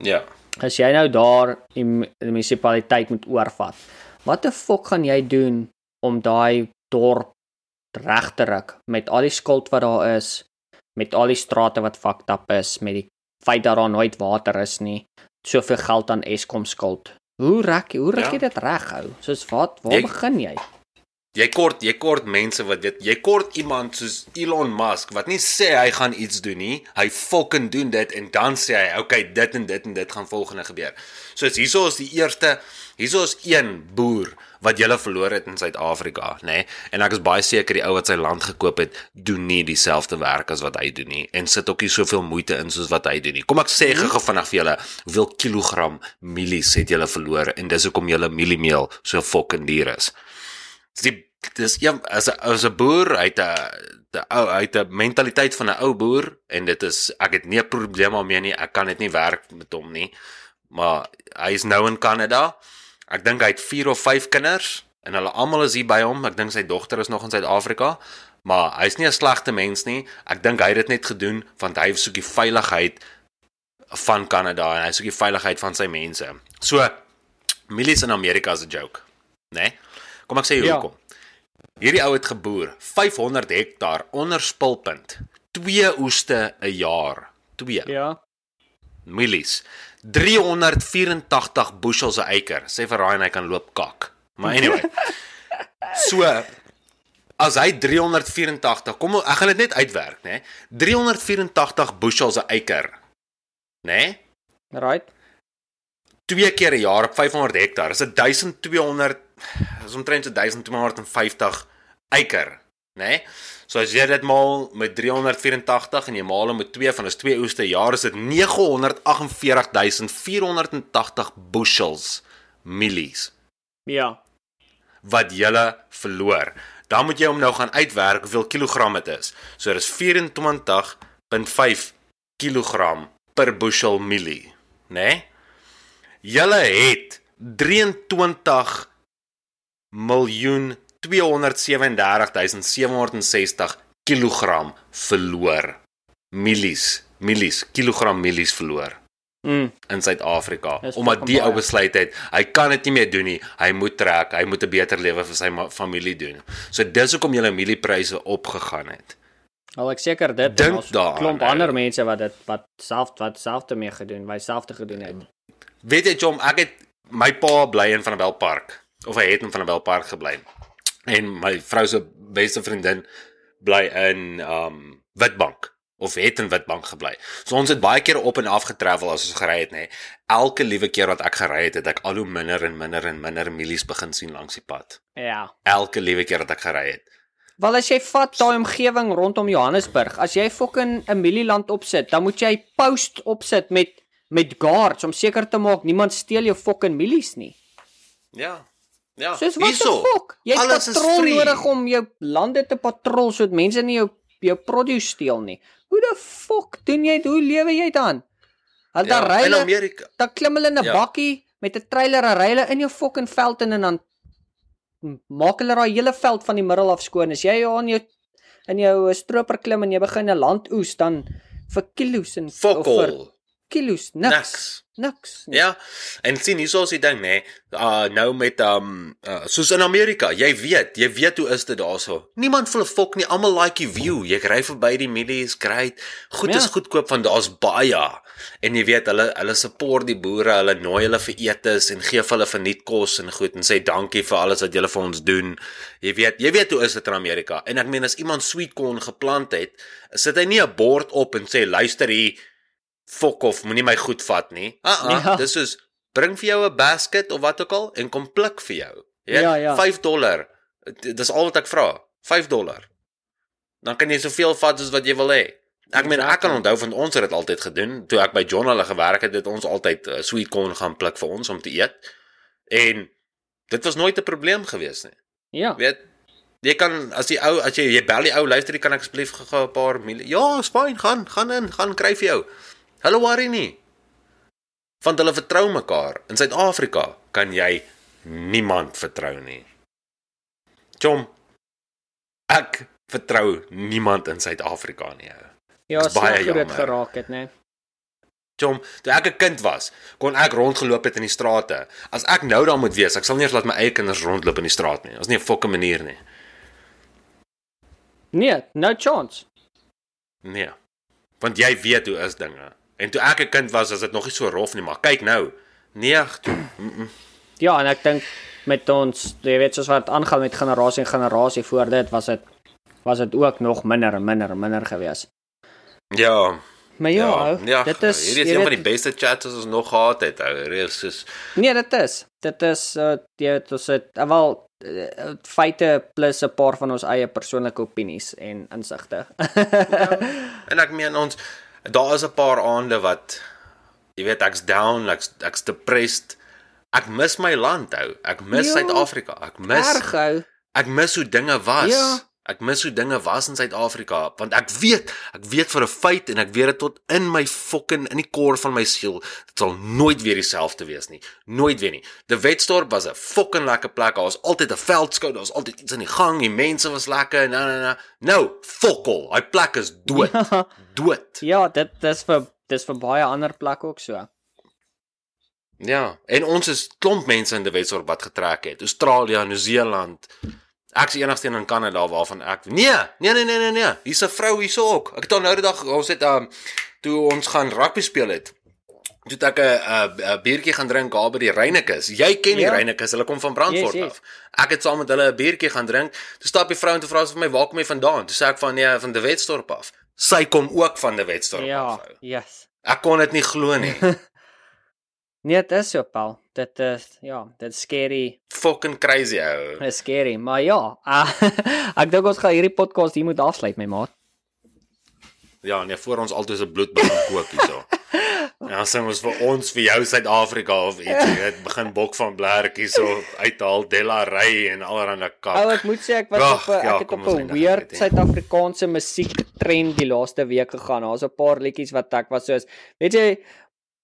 Ja. As jy nou daar die mu- die munisipaliteit moet oorvat, wat die fok gaan jy doen om daai dorp reg te ruk met al die skuld wat daar is, met al die strate wat fucked up is, met die feit dat daar nooit water is nie, soveel geld aan Eskom skuld. Hoe rek hoe rek Ja. jy dit reg hou? Soos wat waar Jy- begin jy? Jy kort jy kort mense wat dit jy kort iemand soos Elon Musk wat nie sê hy gaan iets doen nie, hy fucking doen dit en dan sê hy okay dit en dit en dit gaan volgende gebeur. Soos hierso is die eerste hierso is een boer wat julle verloor het in Suid-Afrika, nê? Nee? En ek is baie seker die ou wat sy land gekoop het, doen nie dieselfde werk as wat hy doen nie en sit ook nie soveel moeite in soos wat hy doen nie. Kom ek sê gou-gou vinnig vir julle, hoeveel kilogram mielies het julle verloor en dis hoekom julle mieliemeel so fucking duur is. Die dis een as as 'n boer uit 'n die ou uit 'n mentaliteit van 'n ou boer en dit is ek het nie 'n probleem daarmee nie. Ek kan dit nie werk met hom nie. Maar hy is nou in Kanada. Ek dink hy het 4 of 5 kinders en hulle almal is hier by hom. Ek dink sy dogter is nog in Suid-Afrika. Maar hy's nie 'n slegte mens nie. Ek dink hy het dit net gedoen want hy soek die veiligheid van Kanada en hy soek die veiligheid van sy mense. So mielies in Amerika is 'n joke, né? Nee? Kom ek sê jou Ja. hoekom. Hierdie ou het geboer 500 hektaar onder spulpunt. Twee oeste 'n jaar. Twee. Ja. Mielies. 384 bushels 'n acre. Sê vir Ryan hy kan loop kak. Maar anyway. (laughs) So as hy 384, kom ek gaan dit net uitwerk, né? 384 bushels 'n acre. Né? Right. Twee keer 'n jaar op 500 hektaar. Dis 1200 is omtrent so 1250 acre, né? Nee? So as jy dit maal met 384 en jy maal hom met 2 van is 2 oeste jaar is dit 948480 bushels mielies Ja. wat jy verloor. Dan moet jy hom nou gaan uitwerk hoeveel kilogram dit is. So dis 24.5 kilogram per bushel mielie, né? Nee? Julle het 23 miljoen 237760 kilogram verloor. Mielies, mielies, kilogram mielies verloor Mm. in Suid-Afrika omdat die ou besluit het hy kan dit nie meer doen nie. Hy moet trek, hy moet 'n beter lewe vir sy familie doen. So dis hoekom julle mieliepryse opgegaan het. Al ek seker dit Dink en ons klomp ander mense wat dit wat self wat selfde mee gedoen, wat selfde gedoen het. Weet jy Jom, ek het my pa bly in Vanderbijl Park of hy het in Vanderbijl Park gebly. En my vrou se beste vriendin bly in um Witbank of het in Witbank gebly. So ons het baie keer op en af getravel as ons gery het, nê. Elke liewe keer wat ek gery het, het ek al hoe minder en minder en minder mielies begin sien langs die pad. Ja. Elke liewe keer wat ek gery het. Wel as jy vat daai omgewing rondom Johannesburg, as jy fucking 'n mielieland opsit, dan moet jy post opsit met met guards om seker te maak niemand steel jou fucking mielies nie. Ja. Ja. Soos wat hierso. die fuck? Jy het Alles patrol nodig om jou lande te patrol sodat mense nie jou jou produce steel nie. Hoe die fuck doen jy dit? Hoe lewe jy dan? Hulle Ja, ry in Amerika. dan klim hulle in 'n Ja. bakkie met 'n trailer en ry hulle in jou fucking veld in en dan maak hulle daai hele veld van die middel af skoon. As jy aan jou in jou stroper klim en jy begin 'n land oes dan vir kilos en of vir kilos niks. Niks. Niks. nie. Ja. En sien hierso is die ding nê. Uh nou met um uh, soos in Amerika, jy weet, jy weet hoe is dit daarso. Niemand voel 'n fok nie. Almal like die view. Jy ry verby die mielies, great. Goed Ja. is goedkoop want daar's baie. En jy weet hulle hulle support die boere, hulle nooi hulle vir etes en gee vir hulle verniet kos en goed en sê dankie vir alles wat julle vir ons doen. Jy weet, jy weet hoe is dit in Amerika. En ek meen as iemand sweet corn geplant het, sit hy nie 'n bord op en sê luister hier fok of moenie my goed vat nie. Ah, uh Ja. -uh, dis soos bring vir jou 'n basket of wat ook al en kom pluk vir jou. Jy Ja, ja. 5 dollar. Dis al wat ek vra. 5 dollar. Dan kan jy soveel vat as wat jy wil hê. Ek meen ek kan onthou van ons het dit altyd gedoen. Toe ek by John hulle gewerk het, het ons altyd uh, sweet corn gaan pluk vir ons om te eet. En dit was nooit 'n probleem gewees nie. Ja. Weet Jy kan as jy ou as jy jy bel die ou luister, jy kan asseblief gou 'n paar mil. Ja, is fyn, gaan, gaan in, gaan kry vir jou. Hulle worry nie. Want hulle vertrou mekaar. In Suid-Afrika kan jy niemand vertrou nie. Chom. Ek vertrou niemand in Suid-Afrika nie. Ja, so baie dit jammer. geraak het, né? Chom, toe ek 'n kind was, kon ek rondgeloop het in die strate. As ek nou daar moet wees, ek sal nie eens laat my eie kinders rondloop in die straat nie. Ons nie 'n fokke manier nie. Nee, no chance. Nee. Want jy weet hoe is dinge. En toe ek 'n kind was, was dit nog nie so rof nie, maar kyk nou. Nee, ag, toe. Mm -mm. Ja, en ek dink met ons, jy weet soos wat aangaan met generasie en generasie voor dit was dit was dit ook nog minder en minder en minder gewees. Ja. Maar ja, ou, ja, dit is hierdie is een van weet- die beste chats wat ons nog gehad het. Ou, Hierdie is soos Nee, dit is. Dit is uh jy weet ons het uh, wel uh, feite plus 'n paar van ons eie persoonlike opinies en insigte. En ek meen ons daar is 'n paar aande wat jy weet ek's down, ek's ek's depressed. Ek mis my land ou. Ek mis Ja. Suid-Afrika. Ek mis Erg ou. ek mis hoe dinge was. Ja. Ek mis hoe dinge was in Suid-Afrika want ek weet, ek weet vir 'n feit en ek weet dit tot in my fucking in die kor van my siel, dit sal nooit weer dieselfde wees nie. Nooit weer nie. Die Wetstorp was 'n fucking lekker plek. Daar was altyd 'n veldskou, daar was altyd iets aan die gang, die mense was lekker. Nou nou nou. Nou, fokol. Daai plek is dood. Ja. (laughs) Dood. Ja, dit dis vir dis vir baie ander plekke ook so. Ja, en ons is klomp mense in die Wetstorp wat getrek het. Australië, Nieu-Seeland. Ek's die enigste een in Kanada waarvan ek Nee, nee nee nee nee nee. Hier's 'n vrou hierso ook. Ek het al nou die dag ons het um toe ons gaan rugby speel het. Toe ek 'n 'n 'n biertjie gaan drink daar by die Reinekes. Jy ken die Ja. Reinekes, hulle kom van Brandfort Yes, yes. af. Ek het saam met hulle 'n biertjie gaan drink. Toe stap die vrou en toe vra sy vir my, "Waar kom jy vandaan?" Toe sê ek van nee, van die Wetstorp af. Sy kom ook van die Wetstorp Ja, af. ou. yes. Ek kon dit nie glo nie. (laughs) Nee, dit is so, Paul. Dit is ja, dit scary. Fucking crazy ou. Dit is scary, maar ja, uh, (laughs) ek dink ons gaan hierdie podcast hier moet afsluit, my maat. Ja, nee, voor ons altyd se bloed begin kook hierso. (laughs) Ja, sê ons vir ons vir jou Suid-Afrika of iets, jy weet, begin bok van blertjies so uithaal Delarey en allerlei kak. Ou, ek moet sê ek was Ag, op 'n ja, ek het op 'n weird. Suid-Afrikaanse musiektrend die laaste week gegaan. Daar's 'n paar liedjies wat ek was soos, weet jy,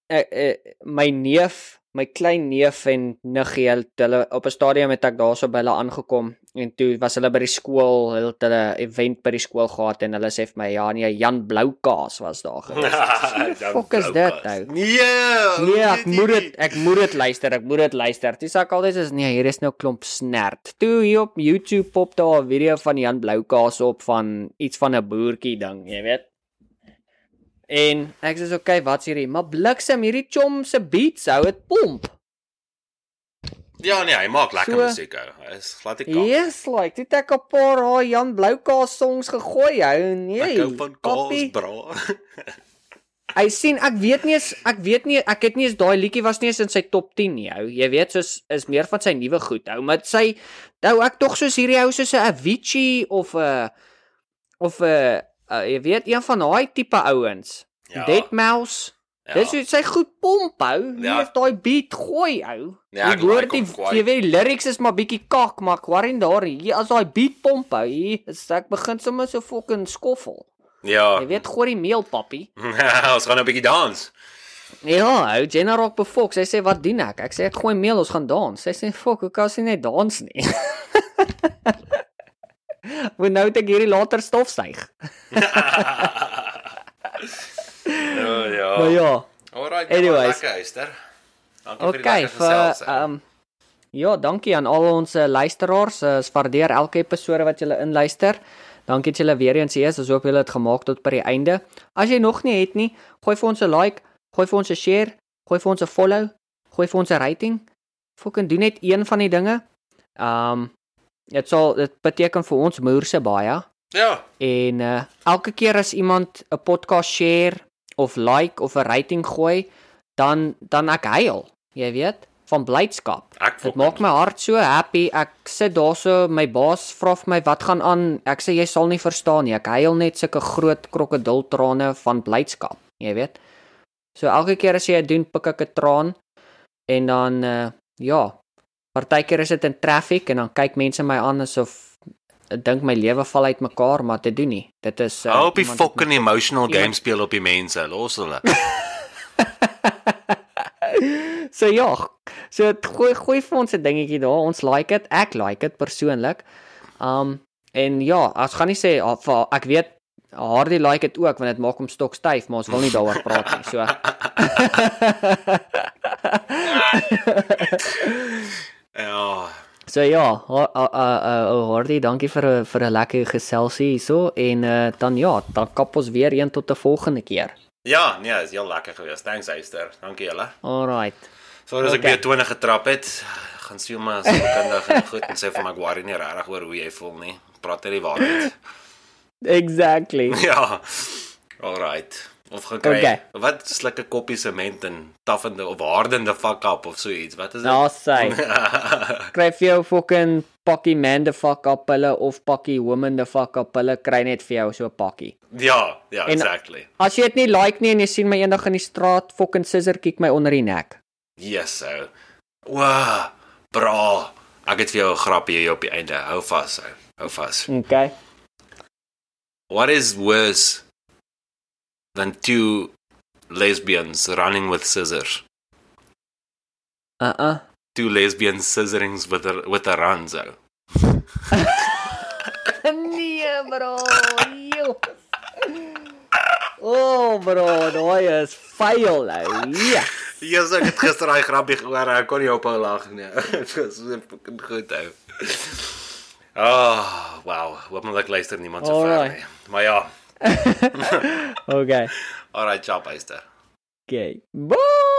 uh, uh, my neef, my klein neef en niggie, hulle op 'n stadium het ek daarso by hulle aangekom en toe was hulle by die skool, hulle het 'n event by die skool gehad en hulle sê vir my ja, nee, Jan Bloukaas was daar (laughs) gewees. Dan fuck is dit nou? Nee, Nee, ek moet dit ek moet dit luister, ek moet dit luister. Dis ek altyd is nee, hier is nou klomp snert. Toe hier op YouTube pop daar 'n video van Jan Bloukaas op van iets van 'n boertjie ding, jy weet. En ek sê okay, wat's hierdie? Maar bliksem hierdie chom se beats hou dit pomp. Ja, nee, hy maak lekker So- musiek ou. Hy is glad kak. Yes, like, dit ek 'n paar daai Jan Bloukaas songs gegooi hou. Nee. Ek hou van kaas, bra. (laughs) Hy sien ek weet nie eens ek weet nie ek het nie eens daai liedjie was nie eens in sy top 10 nie ou. Jy weet soos is meer van sy nuwe goed ou, maar sy nou ek tog soos hierdie ou soos 'n Avicii of 'n of 'n uh, jy weet een van daai tipe ouens. Ja. Deadmau5. Ja. Dis hoe sy goed pomp hou. Ja. Nie eens daai beat gooi ou. Ja, ek Jy hoor die jy weet die lyrics is maar bietjie kak, maar kwarin daar hier as daai beat pomp hou, hier is ek begin sommer so fucking skoffel. Ja. Jy weet gooi die meel pappie. (laughs) ons gaan 'n bietjie dans. Ja, ou Jenna raak befoks. Sy sê wat doen ek? Ek sê ek gooi meel, ons gaan dans. Sy sê fok, hoe kan sy net dans nie? (laughs) (laughs) Want nou ek hierdie later stofsuig. Ja, (laughs) ja. Maar ja, Alright, Anyways. lekker Esther. Dankie vir die okay, lekker gesels. ehm um, ja, dankie aan al ons uh, luisteraars. Ons waardeer elke episode wat julle inluister. Dankie dat julle weer eens hier is. Ons hoop julle het gemaak tot by die einde. As jy nog nie het nie, gooi vir ons 'n like, gooi vir ons 'n share, gooi vir ons 'n follow, gooi vir ons 'n rating. Fucking doen net een van die dinge. Ehm um, dit sal dit beteken vir ons moerse baie. Ja. En uh elke keer as iemand 'n podcast share of like of 'n rating gooi, dan dan ek huil, jy weet, van blydskap. Dit maak my hart so happy. Ek sit daarso, my baas vra vir my wat gaan aan. Ek sê jy sal nie verstaan nie. Ek huil net sulke groot krokodiltrane van blydskap, jy weet. So elke keer as jy dit doen, pik ek 'n traan en dan uh ja, partykeer is dit in traffic en dan kyk mense my aan asof ek dink my lewe val uitmekaar, maar dit doen nie. Dit is uh, Hou op die iemand fucking emotional iemand- game speel op die mense. Los hulle. (laughs) So ja, so gooi gooi vir ons 'n dingetjie daar. Ons like dit. Ek like dit persoonlik. Um en ja, as gaan nie sê ah, ek weet Hardy like dit ook want dit maak hom stokstyf, maar ons wil nie daaroor praat nie. So (laughs) (laughs) Ja. So ja, ha- ha- ha- ha- Hardy, dankie vir vir 'n lekker geselsie hierso en uh, dan ja, dan kap ons weer een tot 'n volgende keer. Ja, nee, is heel lekker geweest. Thanks Eyster. Dankie julle. Alright. Sorry as ek Okay. weer 20 getrap het. Gaan sien maar so kundig en goed en sê vir my ek worry nie regtig oor hoe jy voel nie. Praat net die waarheid. (laughs) Exactly. ja. Alright. Of gaan kry. Okay. Wat sluk 'n koppie sement en taffende of hardende fuck up of so iets. Wat is dit? Nou sê, (laughs) kry vir jou fucking pakkie man the fuck up hulle of pakkie woman the fuck up hulle kry net vir jou so 'n pakkie. ja, ja, En- exactly. As jy dit nie like nie en jy sien my eendag in die straat fucking scissor kick my onder die nek. Yes, so. Wow. Bra. Ek het vir jou 'n grappie hier op die einde. Hou vas, ou. Hou vas. Okay. What is worse than two lesbians running with scissors? Uh-uh. Two lesbians scissorings with a with a run, so. (laughs) nee, bro. Yo. Oh, bro, daai is fail nou. Ja. Yes, ek het gister daai grappie gehoor. Ek kon nie ophou lag nie. (laughs) Dit was goed ou. Oh, wow. Hooplik luister niemand so ver nie. Maar ja. (laughs) Okay. Alright, ciao, Buster. Okay. Bye.